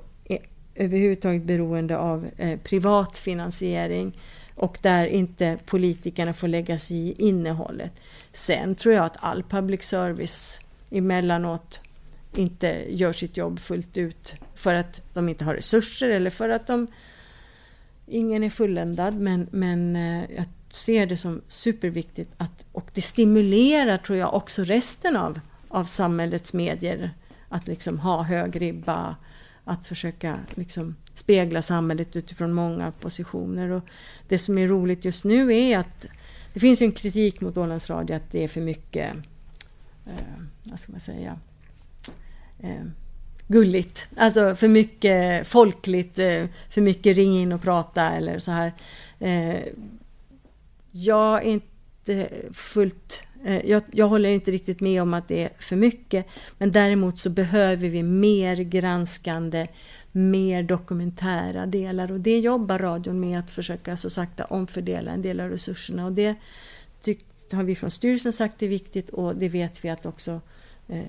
överhuvudtaget beroende av eh, privat finansiering och där inte politikerna får lägga sig i innehållet. Sen tror jag att all public service emellanåt inte gör sitt jobb fullt ut för att de inte har resurser eller för att de ingen är fulländad men, men eh, jag ser det som superviktigt att, och det stimulerar tror jag också resten av, av samhällets medier att liksom ha hög ribba, att försöka liksom spegla samhället utifrån många positioner. Och det som är roligt just nu är att det finns ju en kritik mot Ålands Radio att det är för mycket, eh, vad ska man säga, eh, gulligt. Alltså för mycket folkligt, eh, för mycket ring in och prata eller så här. Eh, jag är inte fullt Eh, jag, jag håller inte riktigt med om att det är för mycket. Men däremot så behöver vi mer granskande, mer dokumentära delar. Och det jobbar radion med att försöka så sakta omfördela en del av resurserna. Och det tyck, har vi från styrelsen sagt är viktigt och det vet vi att också eh,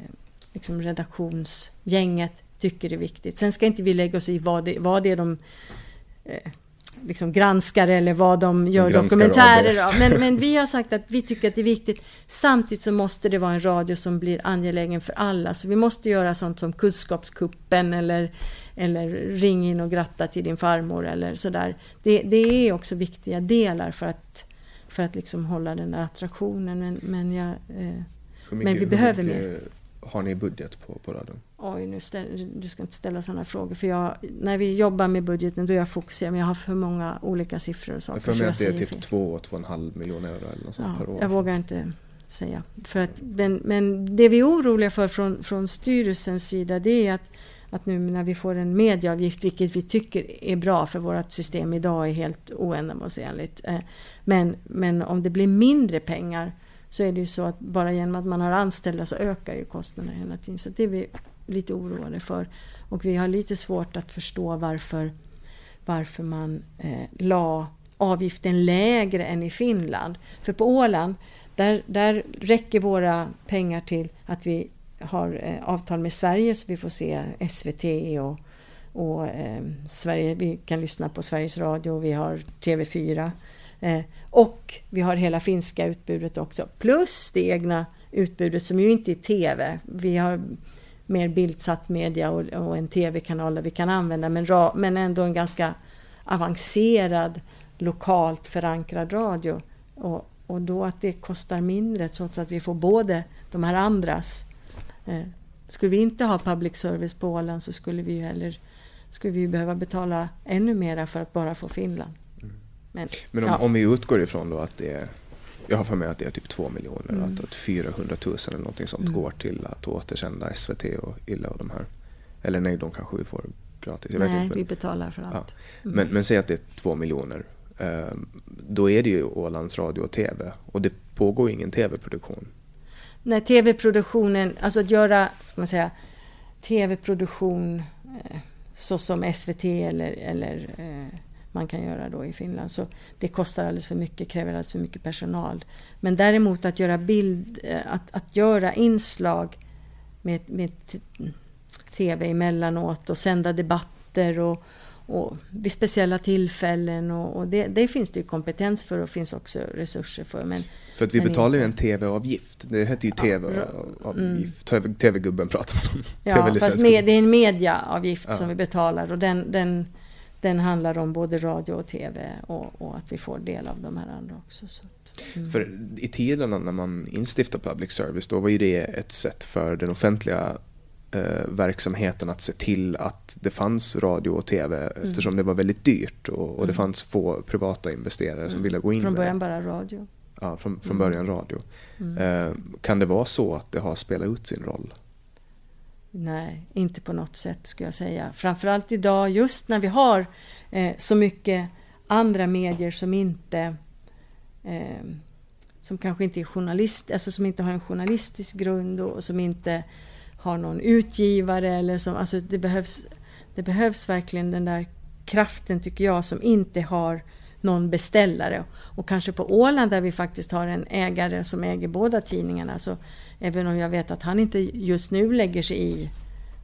liksom redaktionsgänget tycker är viktigt. Sen ska inte vi lägga oss i vad det, vad det är de eh, liksom granskar eller vad de gör dokumentärer av. Men, men vi har sagt att vi tycker att det är viktigt. Samtidigt så måste det vara en radio som blir angelägen för alla. Så vi måste göra sånt som Kunskapskuppen eller, eller ring in och gratta till din farmor eller sådär. Det, det är också viktiga delar för att, för att liksom hålla den där attraktionen. Men, men, jag, eh, mycket, men vi behöver mer. Har ni budget på, på radion? Oj, nu ställ, du ska inte ställa sådana frågor. För jag, när vi jobbar med budgeten då är jag fokuserad. Men jag har för många olika siffror och saker. Jag får med att det är typ 2-2,5 miljoner euro eller något sånt ja, per år. Jag vågar inte säga. För att, men, men det vi är oroliga för från, från styrelsens sida det är att, att nu när vi får en medieavgift, vilket vi tycker är bra för vårt system idag är helt oändamålsenligt. Eh, men, men om det blir mindre pengar så är det ju så att bara genom att man har anställda så ökar ju kostnaderna hela tiden. Så det är vi lite oroade för. Och vi har lite svårt att förstå varför, varför man eh, la avgiften lägre än i Finland. För på Åland, där, där räcker våra pengar till att vi har eh, avtal med Sverige så vi får se SVT och, och eh, Sverige, vi kan lyssna på Sveriges Radio, vi har TV4 eh, och vi har hela finska utbudet också. Plus det egna utbudet som ju inte är TV. Vi har mer bildsatt media och, och en tv-kanal där vi kan använda, men, ra, men ändå en ganska avancerad lokalt förankrad radio. Och, och då att det kostar mindre trots att vi får både de här andras. Eh, skulle vi inte ha public service på Åland så skulle vi heller skulle vi behöva betala ännu mera för att bara få Finland. Mm. Men, Men om, ja. om, vi utgår ifrån då att det är jag har för mig att det är typ 2 miljoner, mm. att, att 400 000 eller någonting sånt mm. går till att återsända SVT och Illa och de här. Eller nej, de kanske vi får gratis. Jag nej, inte, vi betalar för allt. Ja. Mm. Men, men säg att det är 2 miljoner. Eh, då är det ju Ålands Radio och TV och det pågår ingen TV-produktion. Nej, TV-produktionen, alltså att göra, ska man säga, TV-produktion eh, så som SVT eller, eller eh, man kan göra då i Finland. Så det kostar alldeles för mycket, kräver alldeles för mycket personal. Men däremot att göra bild, eh, att, att göra inslag med, med TV emellanåt och sända debatter och, och vid speciella tillfällen. Och, och det, det, finns det ju kompetens för och finns också resurser för. Men, för att vi betalar ju en TV-avgift. Det heter ju TV-avgift. Mm. TV-gubben pratar man om. Ja, fast med, det är en mediaavgift ja. som vi betalar och den, den den handlar om både radio och TV och, och, att vi får del av de här andra också. Att, mm. För i tiderna när man instiftar public service då var ju det ett sätt för den offentliga eh, verksamheten att se till att det fanns radio och TV mm. eftersom det var väldigt dyrt och, och det mm. fanns få privata investerare som mm. ville gå in Från början bara radio. Ja, från, från början radio. Eh, kan det vara så att det har spelat ut sin roll? Nej, inte på något sätt skulle jag säga. Framförallt idag, just när vi har eh, så mycket andra medier som inte eh, som kanske inte är journalist, alltså som inte har en journalistisk grund och, och som inte har någon utgivare eller som, alltså det behövs, det behövs verkligen den där kraften tycker jag som inte har någon beställare. Och kanske på Åland där vi faktiskt har en ägare som äger båda tidningarna så Även om jag vet att han inte just nu lägger sig i,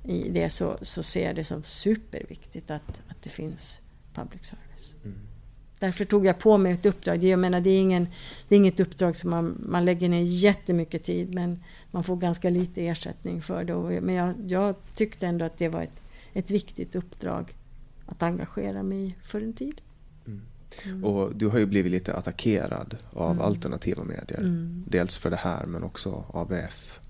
i det så, så ser jag det som superviktigt att, att det finns public service. Mm. Därför tog jag på mig ett uppdrag. Jag menar, det, är ingen, det är inget uppdrag som man, man lägger ner jättemycket tid men man får ganska lite ersättning för det. Men jag, jag tyckte ändå att det var ett, ett viktigt uppdrag att engagera mig i för en tid. Mm. Och du har ju blivit lite attackerad av mm. alternativa medier. Mm. Dels för det här men också ABF.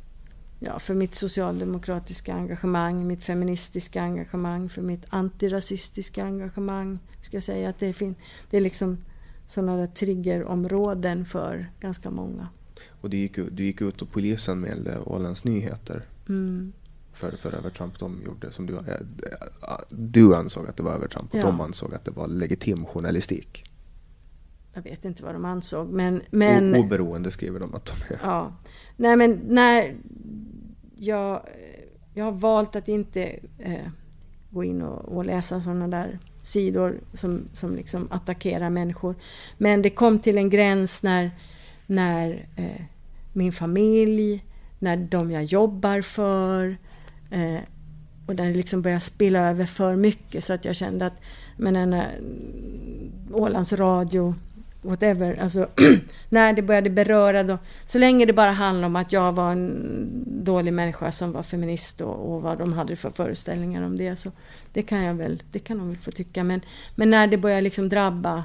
Ja, för mitt socialdemokratiska engagemang, mitt feministiska engagemang, för mitt antirasistiska engagemang. Ska jag säga att det, är, det är liksom sådana där triggerområden för ganska många. Och du gick, du gick ut och polisanmälde Ålands Nyheter. Mm för, för övertramp de gjorde som du, äh, du ansåg att det var övertramp och ja. de ansåg att det var legitim journalistik. jag vet inte vad de ansåg, men... men oberoende skriver de att de är. Ja. Nej, men när jag, jag har valt att inte eh, gå in och, och läsa sådana där sidor som, som liksom attackerar människor. Men det kom till en gräns när, när eh, min familj, när de jag jobbar för eh, och där det liksom började spilla över för mycket så att jag kände att men den här Ålands Radio whatever, alltså när det började beröra då, så länge det bara handlade om att jag var en dålig människa som var feminist och, och vad de hade för föreställningar om det, så det kan jag väl, det kan de väl få tycka. Men, men när det började liksom drabba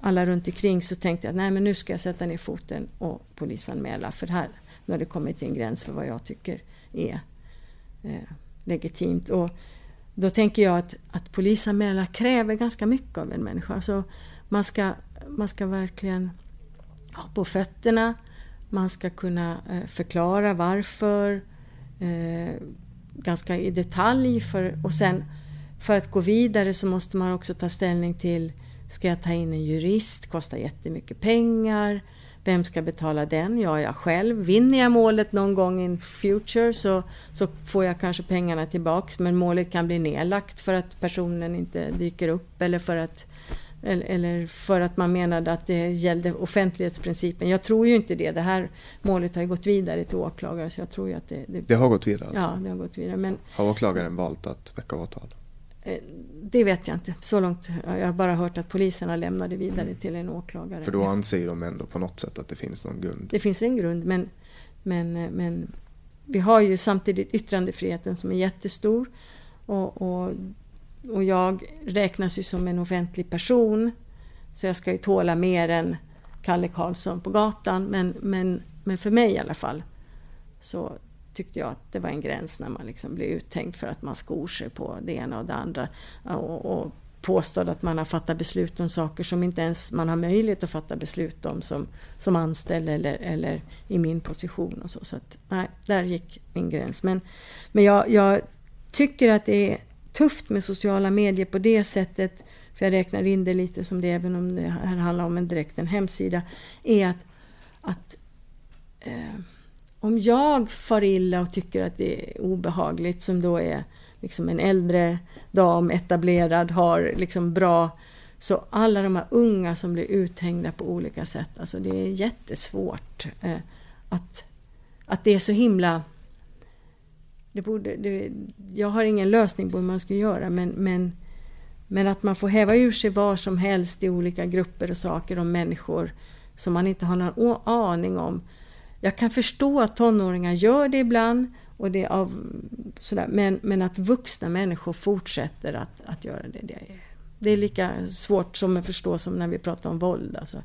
alla runt omkring så tänkte jag att nej men nu ska jag sätta ner foten och polisanmäla för här, nu har det kommit till en gräns för vad jag tycker är eh, legitimt. Och då tänker jag att, att polisanmäla kräver ganska mycket av en människa. Alltså, man ska man ska verkligen ha på fötterna. Man ska kunna eh, förklara varför eh, ganska i detalj. För, och sen för att gå vidare så måste man också ta ställning till Ska jag ta in en jurist? Kostar jättemycket pengar. Vem ska betala den? Ja, jag själv. Vinner jag målet någon gång in future så, så får jag kanske pengarna tillbaks men målet kan bli nedlagt för att personen inte dyker upp eller för att eller för att man menade att det gällde offentlighetsprincipen. Jag tror ju inte det. Det här målet har ju gått vidare till åklagare så jag tror ju att det... Det, det har gått vidare alltså? Ja, det har gått vidare. Men, har åklagaren valt att väcka åtal? Eh, det vet jag inte. Så långt. Jag har bara hört att lämnat det vidare till en åklagare. För då anser de ändå på något sätt att det finns någon grund? Det finns en grund men, men, eh, men vi har ju samtidigt yttrandefriheten som är jättestor. Och, och och jag räknas ju som en offentlig person. Så jag ska ju tåla mer än Kalle Karlsson på gatan. Men, men, men för mig i alla fall så tyckte jag att det var en gräns när man liksom blir uttänkt för att man skor sig på det ena och det andra. Och, och påstod att man har fattat beslut om saker som inte ens man har möjlighet att fatta beslut om som, som anställd eller, eller i min position. Och så. så att, nej, där gick min gräns. Men, men jag, jag tycker att det är tufft med sociala medier på det sättet, för jag räknar in det lite som det, även om det här handlar om en direkt en hemsida, är att, att eh, om jag far illa och tycker att det är obehagligt, som då är liksom en äldre dam, etablerad, har liksom bra så alla de här unga som blir uthängda på olika sätt, alltså det är jättesvårt eh, att, att det är så himla det borde, det, jag har ingen lösning på hur man ska göra men, men, men att man får häva ur sig var som helst i olika grupper och saker om människor som man inte har någon aning om. Jag kan förstå att tonåringar gör det ibland, och det av, sådär, men, men att vuxna människor fortsätter att, att göra det, det är, det är lika svårt som att förstå som när vi pratar om våld. Alltså,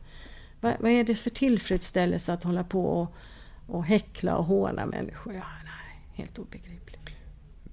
vad, vad är det för tillfredsställelse att hålla på och, och häckla och håna människor? Ja, nej, helt obegripligt.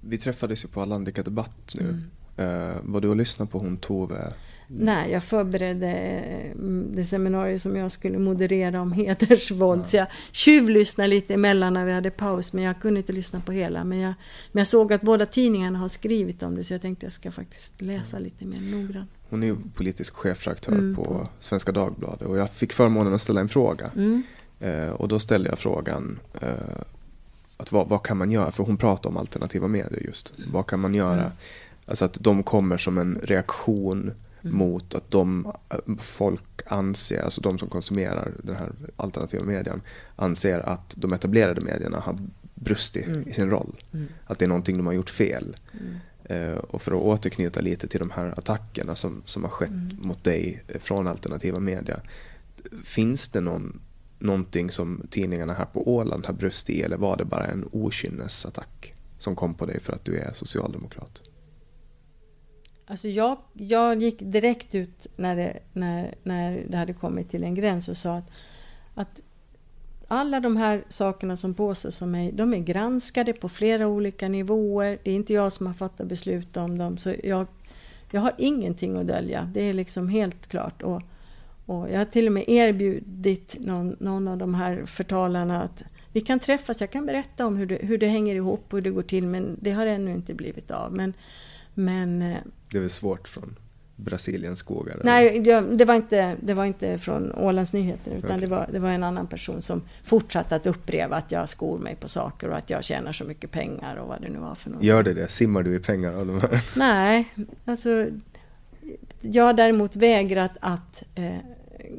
Vi träffades ju på Allandica Debatt nu. Mm. Uh, var du och lyssnade på hon Tove? Nej, jag förberedde mm, det seminarium som jag skulle moderera om hedersvåld. Ja. Så jag tjuvlyssnade lite emellan när vi hade paus. Men jag kunde inte lyssna på hela. Men jag, men jag såg att båda tidningarna har skrivit om det. Så jag tänkte att jag ska faktiskt läsa mm. lite mer noggrant. Hon är ju politisk chefredaktör mm. på Svenska Dagbladet. Och jag fick förmånen att ställa en fråga. Mm. Uh, och då ställde jag frågan uh, att vad, vad, kan man göra? För hon pratar om alternativa medier just. Vad kan man göra? Mm. Alltså att de kommer som en reaktion mm. mot att de folk anser, alltså de som konsumerar den här alternativa medien, anser att de etablerade medierna har brustit mm. i sin roll. Mm. Att det är någonting de har gjort fel. Uh, och för att återknyta lite till de här attackerna som, som har skett mm. mot dig från alternativa medier. Finns det någon någonting som tidningarna här på Åland har brustit i eller var det bara en okynnesattack som kom på dig för att du är socialdemokrat? Alltså jag, jag gick direkt ut när det, när, när det hade kommit till en gräns och sa att, att alla de här sakerna som påstås om mig, de är granskade på flera olika nivåer. Det är inte jag som har fattat beslut om dem, så jag, jag har ingenting att dölja. Det är liksom helt klart. Och, och jag har till och med erbjudit någon, någon av de här förtalarna att vi kan träffas, jag kan berätta om hur det, hur det hänger ihop och hur det går till men det har ännu inte blivit av. Men, men, eh, det är väl svårt från Brasiliens skogar? Nej, det var inte, det var inte från Ålands Nyheter utan okay. det, var, det var en annan person som fortsatte att upprepa att jag skor mig på saker och att jag tjänar så mycket pengar och vad det nu var för något. Gör det det? Simmar du i pengar av de här? Nej, alltså jag har däremot vägrat att eh,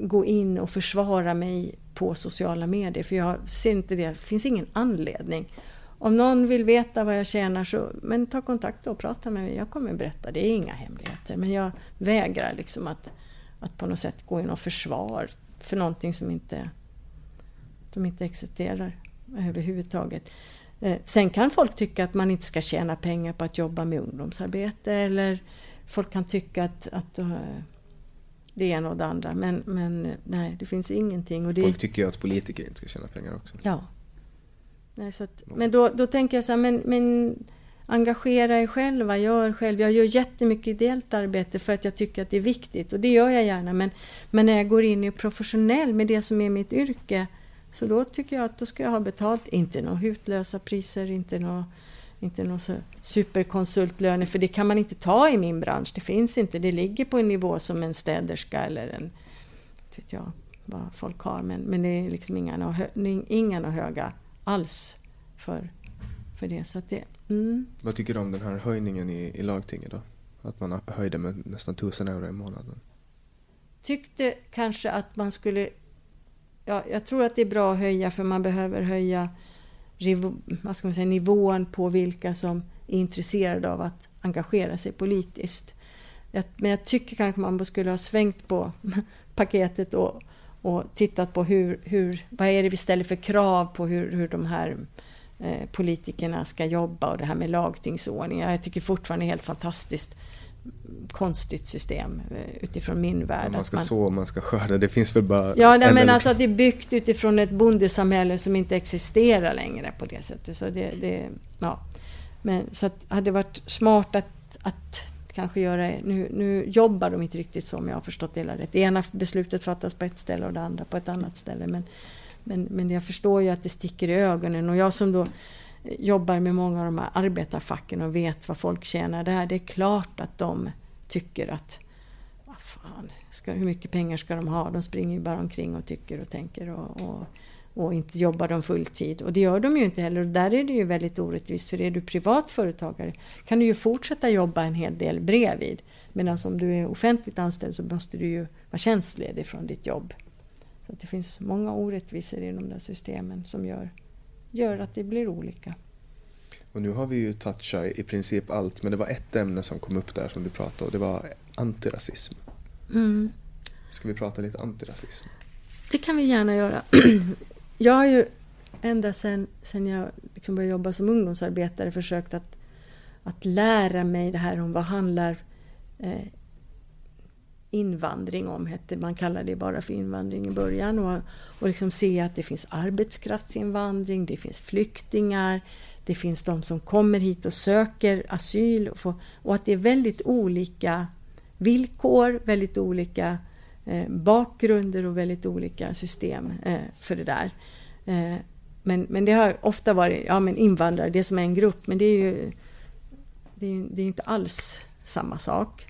gå in och försvara mig på sociala medier för jag ser inte det, det finns ingen anledning. Om någon vill veta vad jag tjänar så men ta kontakt och prata med mig. Jag kommer berätta, det är inga hemligheter. Men jag vägrar liksom att, att på något sätt gå in och försvar för någonting som inte, som inte existerar överhuvudtaget. Eh, sen kan folk tycka att man inte ska tjäna pengar på att jobba med ungdomsarbete eller folk kan tycka att, att uh, det ena och det andra. Men, men nej, det finns ingenting. Och det... Folk tycker ju att politiker inte ska tjäna pengar också. Ja, Nej, så att, men då, då tänker jag så här, men, men engagera er själva, gör själv. Jag gör jättemycket ideellt arbete för att jag tycker att det är viktigt och det gör jag gärna. Men, men när jag går in i professionell med det som är mitt yrke så då tycker jag att då ska jag ha betalt. Inte några hutlösa priser, inte några inte någon superkonsultlöner, för det kan man inte ta i min bransch. Det finns inte. Det ligger på en nivå som en städerska eller en... vet jag vad folk har, men, men det är liksom inga, inga höga alls för, för det. Så det mm. Vad tycker du om den här höjningen i, i lagtinget då? Att man höjde med nästan tusen euro i månaden. Tyckte kanske att man skulle... Ja, jag tror att det är bra att höja för man behöver höja vad ska man säga, nivån på vilka som är intresserade av att engagera sig politiskt. Men jag tycker kanske man skulle ha svängt på paketet och och tittat på hur, hur, vad är det vi ställer för krav på hur, hur de här eh, politikerna ska jobba och det här med lagtingsordningar. Jag tycker fortfarande är helt fantastiskt konstigt system eh, utifrån min värld. man ska man, så, man ska skörda, det finns väl bara... Ja, nej, men alltså att det är byggt utifrån ett bondesamhälle som inte existerar längre på det sättet. Så det, det ja. Men så att hade det varit smart att, att kanske göra... Nu, nu jobbar de inte riktigt så om jag har förstått det hela rätt. Det ena beslutet fattas på ett ställe och det andra på ett annat ställe. Men, men, men jag förstår ju att det sticker i ögonen och jag som då jobbar med många av de här arbetarfacken och vet vad folk tjänar där. Det är klart att de tycker att vad fan, ska, hur mycket pengar ska de ha? De springer ju bara omkring och tycker och tänker och, och och inte jobbar de fulltid. Och det gör de ju inte heller. Och där är det ju väldigt orättvist. För är du privat företagare kan du ju fortsätta jobba en hel del bredvid. Medan om du är offentligt anställd så måste du ju vara tjänstledig från ditt jobb. Så det finns många orättvisor i de där systemen som gör, gör att det blir olika. Och nu har vi ju touchat i princip allt, men det var ett ämne som kom upp där som du pratade om. Det var antirasism. Mm. Ska vi prata lite antirasism? Det kan vi gärna göra. Jag har ju ända sedan sen jag liksom började jobba som ungdomsarbetare försökt att, att lära mig det här om vad handlar eh, invandring om. Hette, man kallade det bara för invandring i början. Och, och liksom se att det finns arbetskraftsinvandring, det finns flyktingar, det finns de som kommer hit och söker asyl. Och, får, och att det är väldigt olika villkor, väldigt olika eh, Eh, bakgrunder och väldigt olika system eh, för det där. Eh, men, men det har ofta varit ja, men invandrare, det som är en grupp, men det är ju det är, det är inte alls samma sak.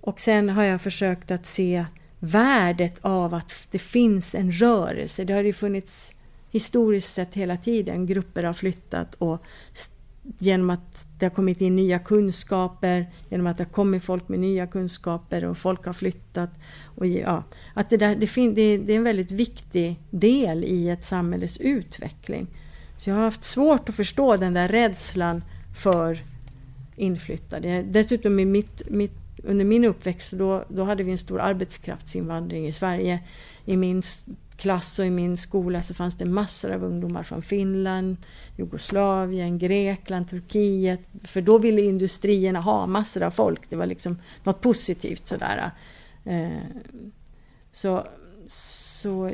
Och sen har jag försökt att se värdet av att det finns en rörelse. Det har ju funnits historiskt sett hela tiden. Grupper har flyttat och genom att det har kommit in nya kunskaper, genom att det har kommit folk med nya kunskaper och folk har flyttat. Och, ja, att det, där, det, fin, det, det är en väldigt viktig del i ett samhälles utveckling. Så jag har haft svårt att förstå den där rädslan för inflyttade. Dessutom i mitt, mitt, under min uppväxt då, då hade vi en stor arbetskraftsinvandring i Sverige. I min klass och i min skola så fanns det massor av ungdomar från Finland, Jugoslavien, Grekland, Turkiet. För då ville industrierna ha massor av folk. Det var liksom något positivt sådär. Eh, så, så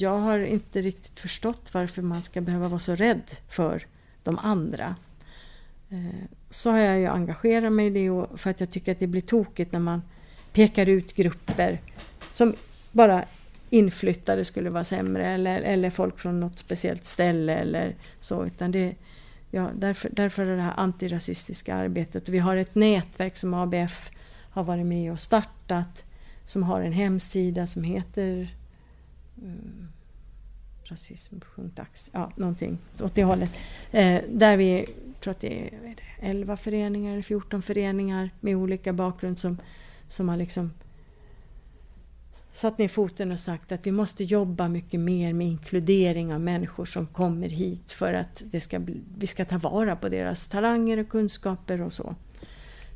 jag har inte riktigt förstått varför man ska behöva vara så rädd för de andra. Eh, så har jag ju engagerat mig i det för att jag tycker att det blir tokigt när man pekar ut grupper som bara inflyttade skulle vara sämre eller, eller folk från något speciellt ställe eller så. Utan det, ja, därför, därför är det här antirasistiska arbetet. Vi har ett nätverk som ABF har varit med och startat som har en hemsida som heter eh, um, rasism.ax, ja någonting åt det hållet. Eh, där vi, tror att det är, är det, 11 föreningar, 14 föreningar med olika bakgrund som, som har liksom satt ner foten och sagt att vi måste jobba mycket mer med inkludering av människor som kommer hit för att det ska bli, vi ska ta vara på deras talanger och kunskaper och så.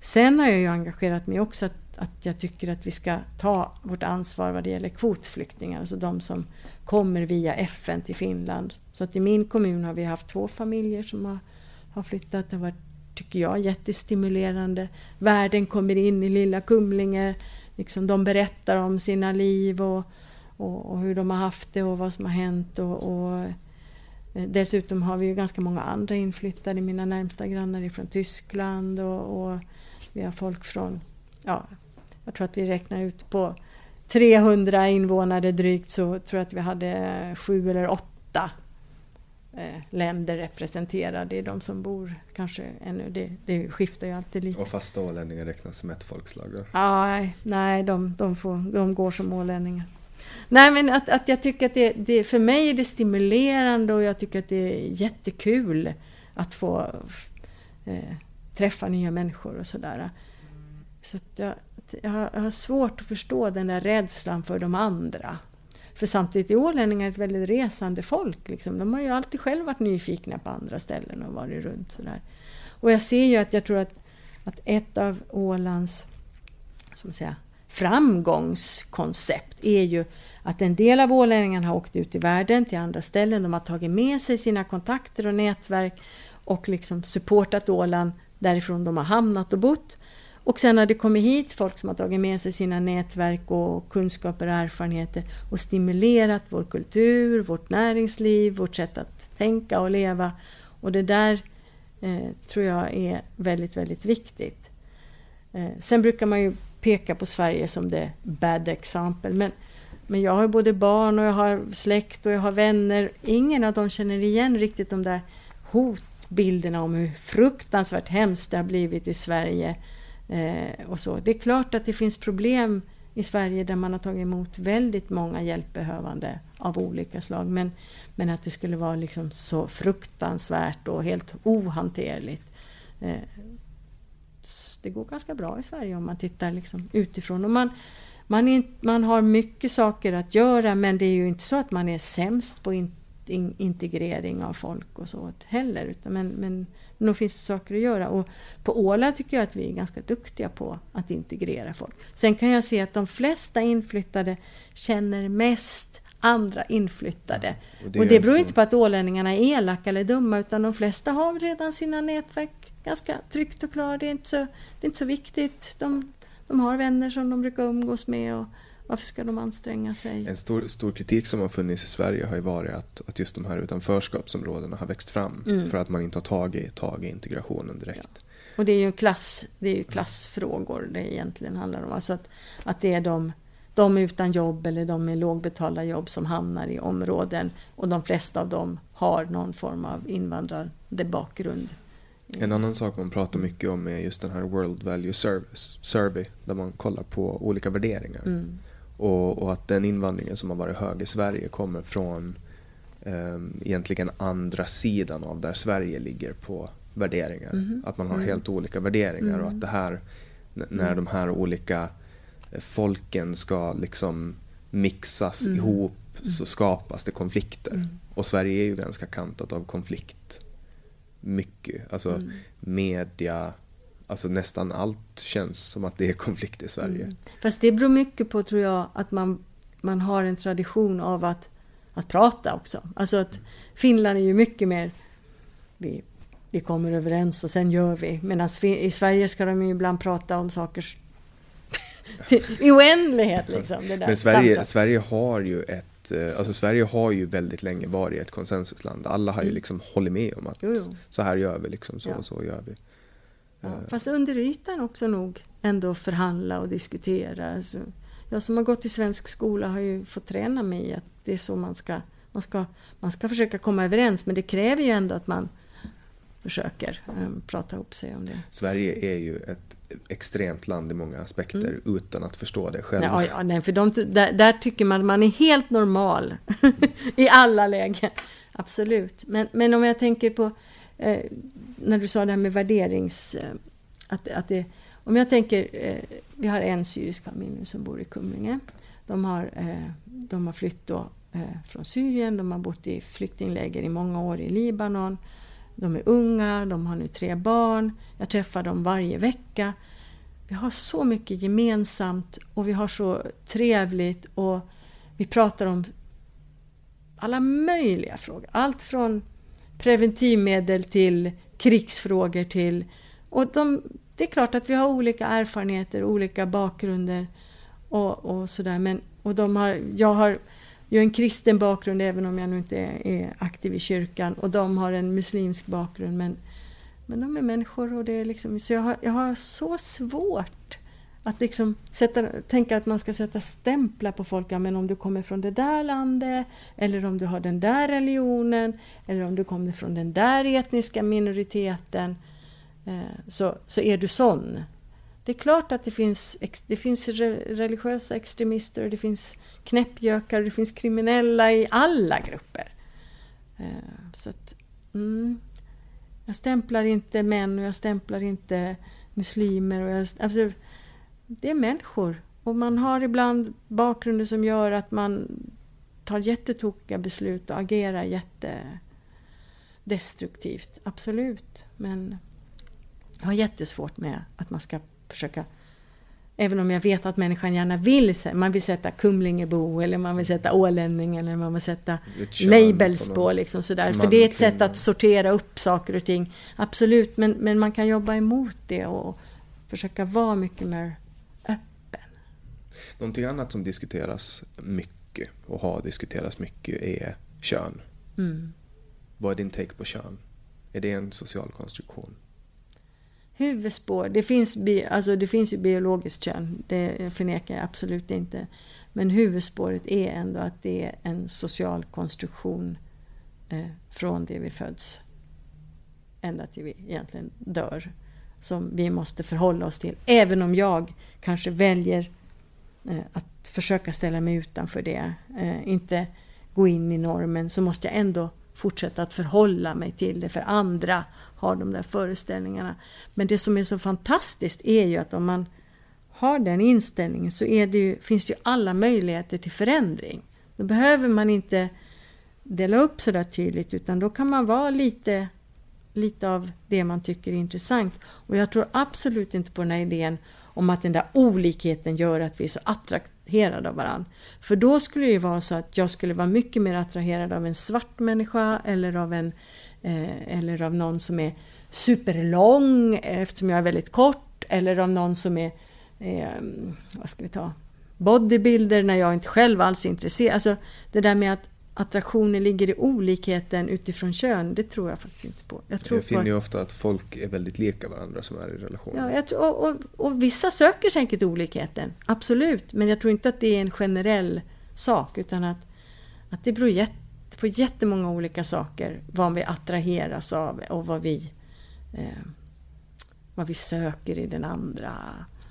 Sen har jag ju engagerat mig också att, att jag tycker att vi ska ta vårt ansvar vad det gäller kvotflyktingar, alltså de som kommer via FN till Finland. Så att i min kommun har vi haft två familjer som har, har flyttat. Det har varit, tycker jag, jättestimulerande. Världen kommer in i lilla Kumlinge liksom, de berättar om sina liv och, och, och, hur de har haft det och vad som har hänt. Och, och, eh, dessutom har vi ju ganska många andra inflyttade, mina närmsta grannar från Tyskland och, och vi har folk från, ja, jag tror att vi räknar ut på 300 invånare drygt så tror jag att vi hade sju eller åtta länder representerade. Är de som bor kanske ännu, det, det skiftar ju alltid lite. Och fasta ålänningar räknas som ett folkslag då? Ja, nej, de, de, får, de går som ålänningar. Nej men att, att jag tycker att det, det, för mig är det stimulerande och jag tycker att det är jättekul att få eh, träffa nya människor och sådär. Så att jag, jag har svårt att förstå den där rädslan för de andra. För samtidigt är ålänningar ett väldigt resande folk. Liksom. De har ju alltid själv varit nyfikna på andra ställen och varit runt sådär. Och jag ser ju att jag tror att, att ett av Ålands som säga, framgångskoncept är ju att en del av ålänningarna har åkt ut i världen till andra ställen. De har tagit med sig sina kontakter och nätverk och liksom supportat Åland därifrån de har hamnat och bott. Och sen har det kommit hit folk som har tagit med sig sina nätverk och kunskaper och erfarenheter och stimulerat vår kultur, vårt näringsliv, vårt sätt att tänka och leva. Och det där eh, tror jag är väldigt, väldigt viktigt. Eh, sen brukar man ju peka på Sverige som det bad exempel. Men, men jag har både barn och jag har släkt och jag har vänner. Ingen av dem känner igen riktigt de där hotbilderna om hur fruktansvärt hemskt det har blivit i Sverige Eh, och så. Det är klart att det finns problem i Sverige där man har tagit emot väldigt många hjälpbehövande av olika slag. Men, men att det skulle vara liksom så fruktansvärt och helt ohanterligt. Eh, det går ganska bra i Sverige om man tittar liksom utifrån. Och man, man, är, man har mycket saker att göra men det är ju inte så att man är sämst på in, in, integrering av folk och så heller. Utan men, men nog finns det saker att göra. Och på Åland tycker jag att vi är ganska duktiga på att integrera folk. Sen kan jag se att de flesta inflyttade känner mest andra inflyttade. och det, och det beror inte på att ålänningarna är elaka eller dumma utan de flesta har redan sina nätverk ganska tryggt och klart. Det är inte så, det är inte så viktigt. De, de har vänner som de brukar umgås med och varför ska de anstränga sig? En stor, stor kritik som har funnits i Sverige har ju varit att, att just de här utanförskapsområdena har växt fram mm. för att man inte har tagit tag i integrationen direkt. Ja. Och det är ju klass, det är ju klassfrågor det egentligen handlar om. Alltså att, att det är de, de utan jobb eller de med lågbetalda jobb som hamnar i områden och de flesta av dem har någon form av invandrade bakgrund. En annan sak man pratar mycket om är just den här World Value Service, Survey där man kollar på olika värderingar. Mm. Och, och, att den invandringen som har varit hög i Sverige kommer från um, egentligen andra sidan av där Sverige ligger på värderingar. Mm. Att man har mm. helt olika värderingar och att det här, när mm. de här olika eh, folken ska liksom mixas mm. ihop så skapas det konflikter. Mm. Och Sverige är ju ganska kantat av konflikt. Mycket. Alltså media, Alltså nästan allt känns som att det är konflikt i Sverige. Mm. Fast det beror mycket på, tror jag, att man, man har en tradition av att, att prata också. Alltså att Finland är ju mycket mer... Vi, vi kommer överens och sen gör vi. Medan i Sverige ska de ju ibland prata om saker i oändlighet. Liksom, Men Sverige, Sverige har ju ett eh, Alltså Sverige har ju väldigt länge varit ett konsensusland. Alla har ju mm. liksom hållit med om att jo, jo. så här gör vi, liksom, så ja. och så gör vi. Ja, fast under ytan också nog ändå förhandla och diskutera. Alltså, jag som har gått i svensk skola har ju fått träna mig i att det är så man ska, man ska, man ska försöka komma överens men det kräver ju ändå att man försöker eh, prata ihop sig om det. Sverige är ju ett extremt land i många aspekter mm. utan att förstå det själv. Ja, ja, nej, för de, där, där, tycker man att man är helt normal i alla lägen. Absolut. Men, men om jag tänker på eh, när du sa det här med värderings... Eh, att, att det, om jag tänker, eh, vi har en syrisk familj nu som bor i Kumlinge. De har, eh, de har flytt då, från Syrien, de har bott i flyktingläger i många år i Libanon. De är unga, de har nu tre barn. Jag träffar dem varje vecka. Vi har så mycket gemensamt och vi har så trevligt och vi pratar om alla möjliga frågor. Allt från preventivmedel till krigsfrågor till... Och de, det är klart att vi har olika erfarenheter, olika bakgrunder och, och sådär. Men, och de har, jag har ju en kristen bakgrund även om jag nu inte är, är, aktiv i kyrkan och de har en muslimsk bakgrund. Men, men de är människor och det är liksom... Så jag har, jag har så svårt att liksom sätta, tänka att man ska sätta stämplar på folk. Ja, men om du kommer från det där landet, eller om du har den där religionen, eller om du kommer från den där etniska minoriteten, eh, så, så är du sån. Det är klart att det finns, det finns religiösa extremister, det finns knäppjökar, det finns kriminella i alla grupper. Eh, så att, mm, jag stämplar inte män och jag stämplar inte muslimer. Och jag, alltså, det är människor. Och man har ibland bakgrunder som gör att man tar jättetokiga beslut och agerar jättedestruktivt. Absolut. Men jag har jättesvårt med att man ska försöka Även om jag vet att människan gärna vill, man vill sätta Kumlingebo eller man vill sätta ålänning eller man vill sätta labels på liksom sådär. För det är ett sätt att sortera upp saker och ting. Absolut, men, men man kan jobba emot det och försöka vara mycket mer Någonting annat som diskuteras mycket och har diskuterats mycket är kön. Mm. Vad är din take på kön? Är det en social konstruktion? Huvudspår, det finns, alltså det finns ju biologiskt kön, det förnekar jag absolut inte. Men huvudspåret är ändå att det är en social konstruktion eh, från det vi föds ända till vi egentligen dör. Som vi måste förhålla oss till. Även om jag kanske väljer Eh, att försöka ställa mig utanför det, eh, inte gå in i normen, så måste jag ändå fortsätta att förhålla mig till det, för andra har de där föreställningarna. Men det som är så fantastiskt är ju att om man har den inställningen så är det ju, finns det ju alla möjligheter till förändring. Då behöver man inte dela upp så där tydligt utan då kan man vara lite, lite av det man tycker är intressant. Och jag tror absolut inte på den här idén om att den där olikheten gör att vi är så attraherade av varandra. För då skulle det ju vara så att jag skulle vara mycket mer attraherad av en svart människa eller av, en, eh, eller av någon som är superlång eftersom jag är väldigt kort eller av någon som är, eh, vad ska vi ta, bodybuilder när jag inte själv alls är intresserad. Alltså det där med att attraktionen ligger i olikheten utifrån kön, det tror jag faktiskt inte på. Jag, tror jag finner ju ofta att folk är väldigt lika varandra som är i relationer. Ja, och, och, och, vissa söker säkert olikheten, absolut. Men jag tror inte att det är en generell sak, utan att, att det beror jätt, på jättemånga olika saker vad vi attraheras av och vad vi, eh, vad vi söker i den andra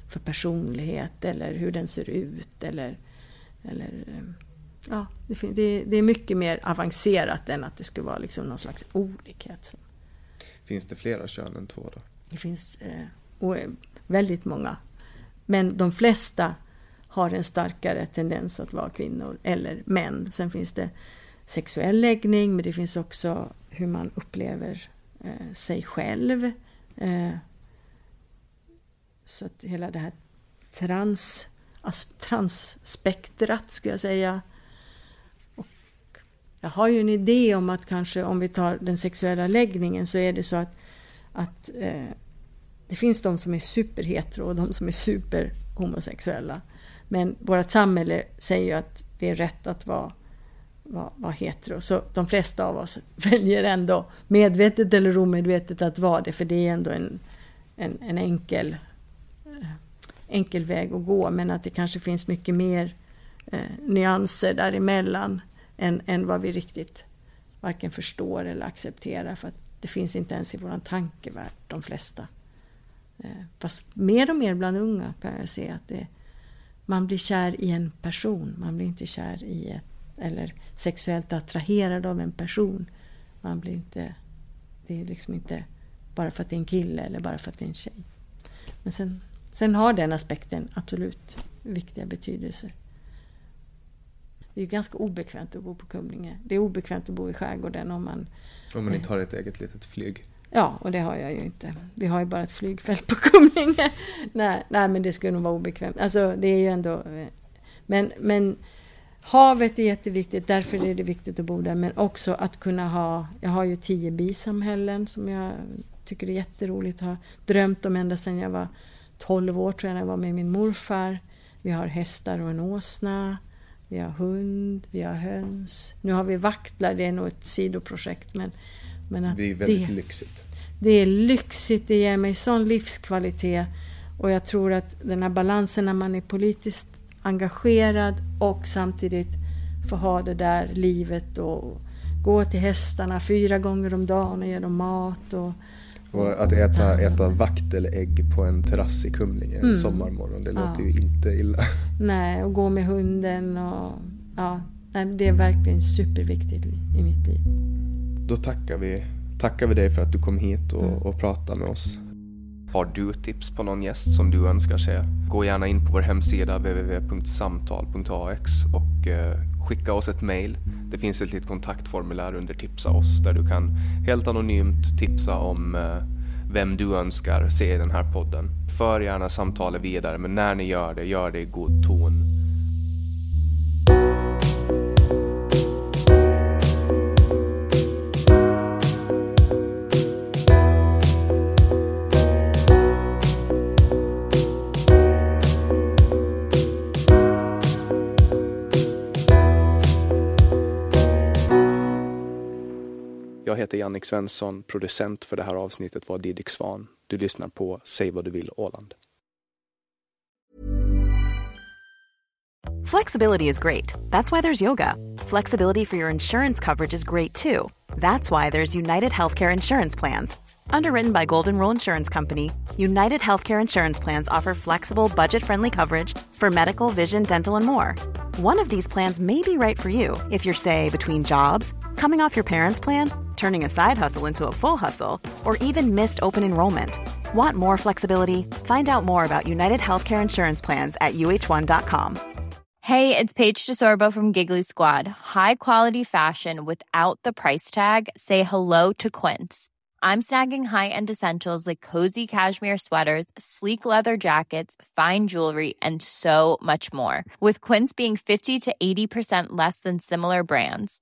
för personlighet eller hur den ser ut eller, eller eh, ja, det, det, det, är mycket mer avancerat än att det skulle vara liksom någon slags olikhet. Finns det flera kön än två då? Det finns eh, väldigt många. Men de flesta har en starkare tendens att vara kvinnor eller män. Sen finns det sexuell läggning, men det finns också hur man upplever eh, sig själv. Eh, så att hela det här trans, transspektrat, skulle jag säga, jag har ju en idé om att kanske om vi tar den sexuella läggningen så är det så att, att eh, det finns de som är superhetero och de som är superhomosexuella. Men vårt samhälle säger ju att det är rätt att vara, vara, vara hetero. Så de flesta av oss väljer ändå, medvetet eller omedvetet, att vara det. För det är ändå en, en, en enkel, eh, enkel väg att gå. Men att det kanske finns mycket mer eh, nyanser däremellan än, än vad vi riktigt varken förstår eller accepterar. För att Det finns inte ens i vår tankevärld, de flesta. Eh, fast mer och mer bland unga kan jag se att det, man blir kär i en person. Man blir inte kär i ett, eller sexuellt attraherad av en person. Man blir inte, det är liksom inte bara för att det är en kille eller bara för att det är en tjej. Men sen, sen har den aspekten absolut viktiga betydelser. Det är ganska obekvämt att bo på Kumlinge. Det är obekvämt att bo i skärgården om man... Om man inte har ett eget litet flyg. Ja, och det har jag ju inte. Vi har ju bara ett flygfält på Kumlinge. nej, nej, men det skulle nog vara obekvämt. Alltså, det är ju ändå... Men, men havet är jätteviktigt, därför är det viktigt att bo där. Men också att kunna ha... Jag har ju tio bisamhällen som jag tycker är jätteroligt. Har drömt om ända sedan jag var 12 år, tror jag, när jag var med min morfar. Vi har hästar och en åsna. Vi har hund, vi har höns. Nu har vi vaktlar, det är nog ett sidoprojekt. Men, men att det är väldigt det, lyxigt. Det är lyxigt, det ger mig sån livskvalitet. Och jag tror att den här balansen när man är politiskt engagerad och samtidigt får ha det där livet och gå till hästarna fyra gånger om dagen och ge dem mat. Och, och att äta, äta vaktelägg på en terrass i Kumlinge en mm. sommarmorgon, det låter ja. ju inte illa. Nej, och gå med hunden och ja, det är verkligen superviktigt i mitt liv. Då tackar vi, tackar vi dig för att du kom hit och, mm. och pratade med oss. Har du tips på någon gäst som du önskar se? Gå gärna in på vår hemsida www.samtal.ax och eh, skicka oss ett mail. Det finns ett litet kontaktformulär under Tipsa oss där du kan helt anonymt tipsa om eh, vem du önskar se i den här podden. För gärna samtalet vidare, men när ni gör det, gör det i god ton. Heter Jannik Svensson, producent för det här avsnittet var Didrik Svan. Du lyssnar på Säg vad du vill Åland. Flexibility is great. That's why there's yoga. Flexibility for your insurance coverage is great too. That's why there's United Healthcare Insurance Plans. Underwritten by Golden Rule Insurance Company, United Healthcare Insurance Plans offer flexible, budget friendly coverage for medical, vision, dental, and more. One of these plans may be right for you if you're, say, between jobs, coming off your parents' plan, turning a side hustle into a full hustle, or even missed open enrollment. Want more flexibility? Find out more about United Healthcare Insurance Plans at uh1.com. Hey, it's Paige DeSorbo from Giggly Squad. High quality fashion without the price tag? Say hello to Quince. I'm snagging high end essentials like cozy cashmere sweaters, sleek leather jackets, fine jewelry, and so much more. With Quince being 50 to 80% less than similar brands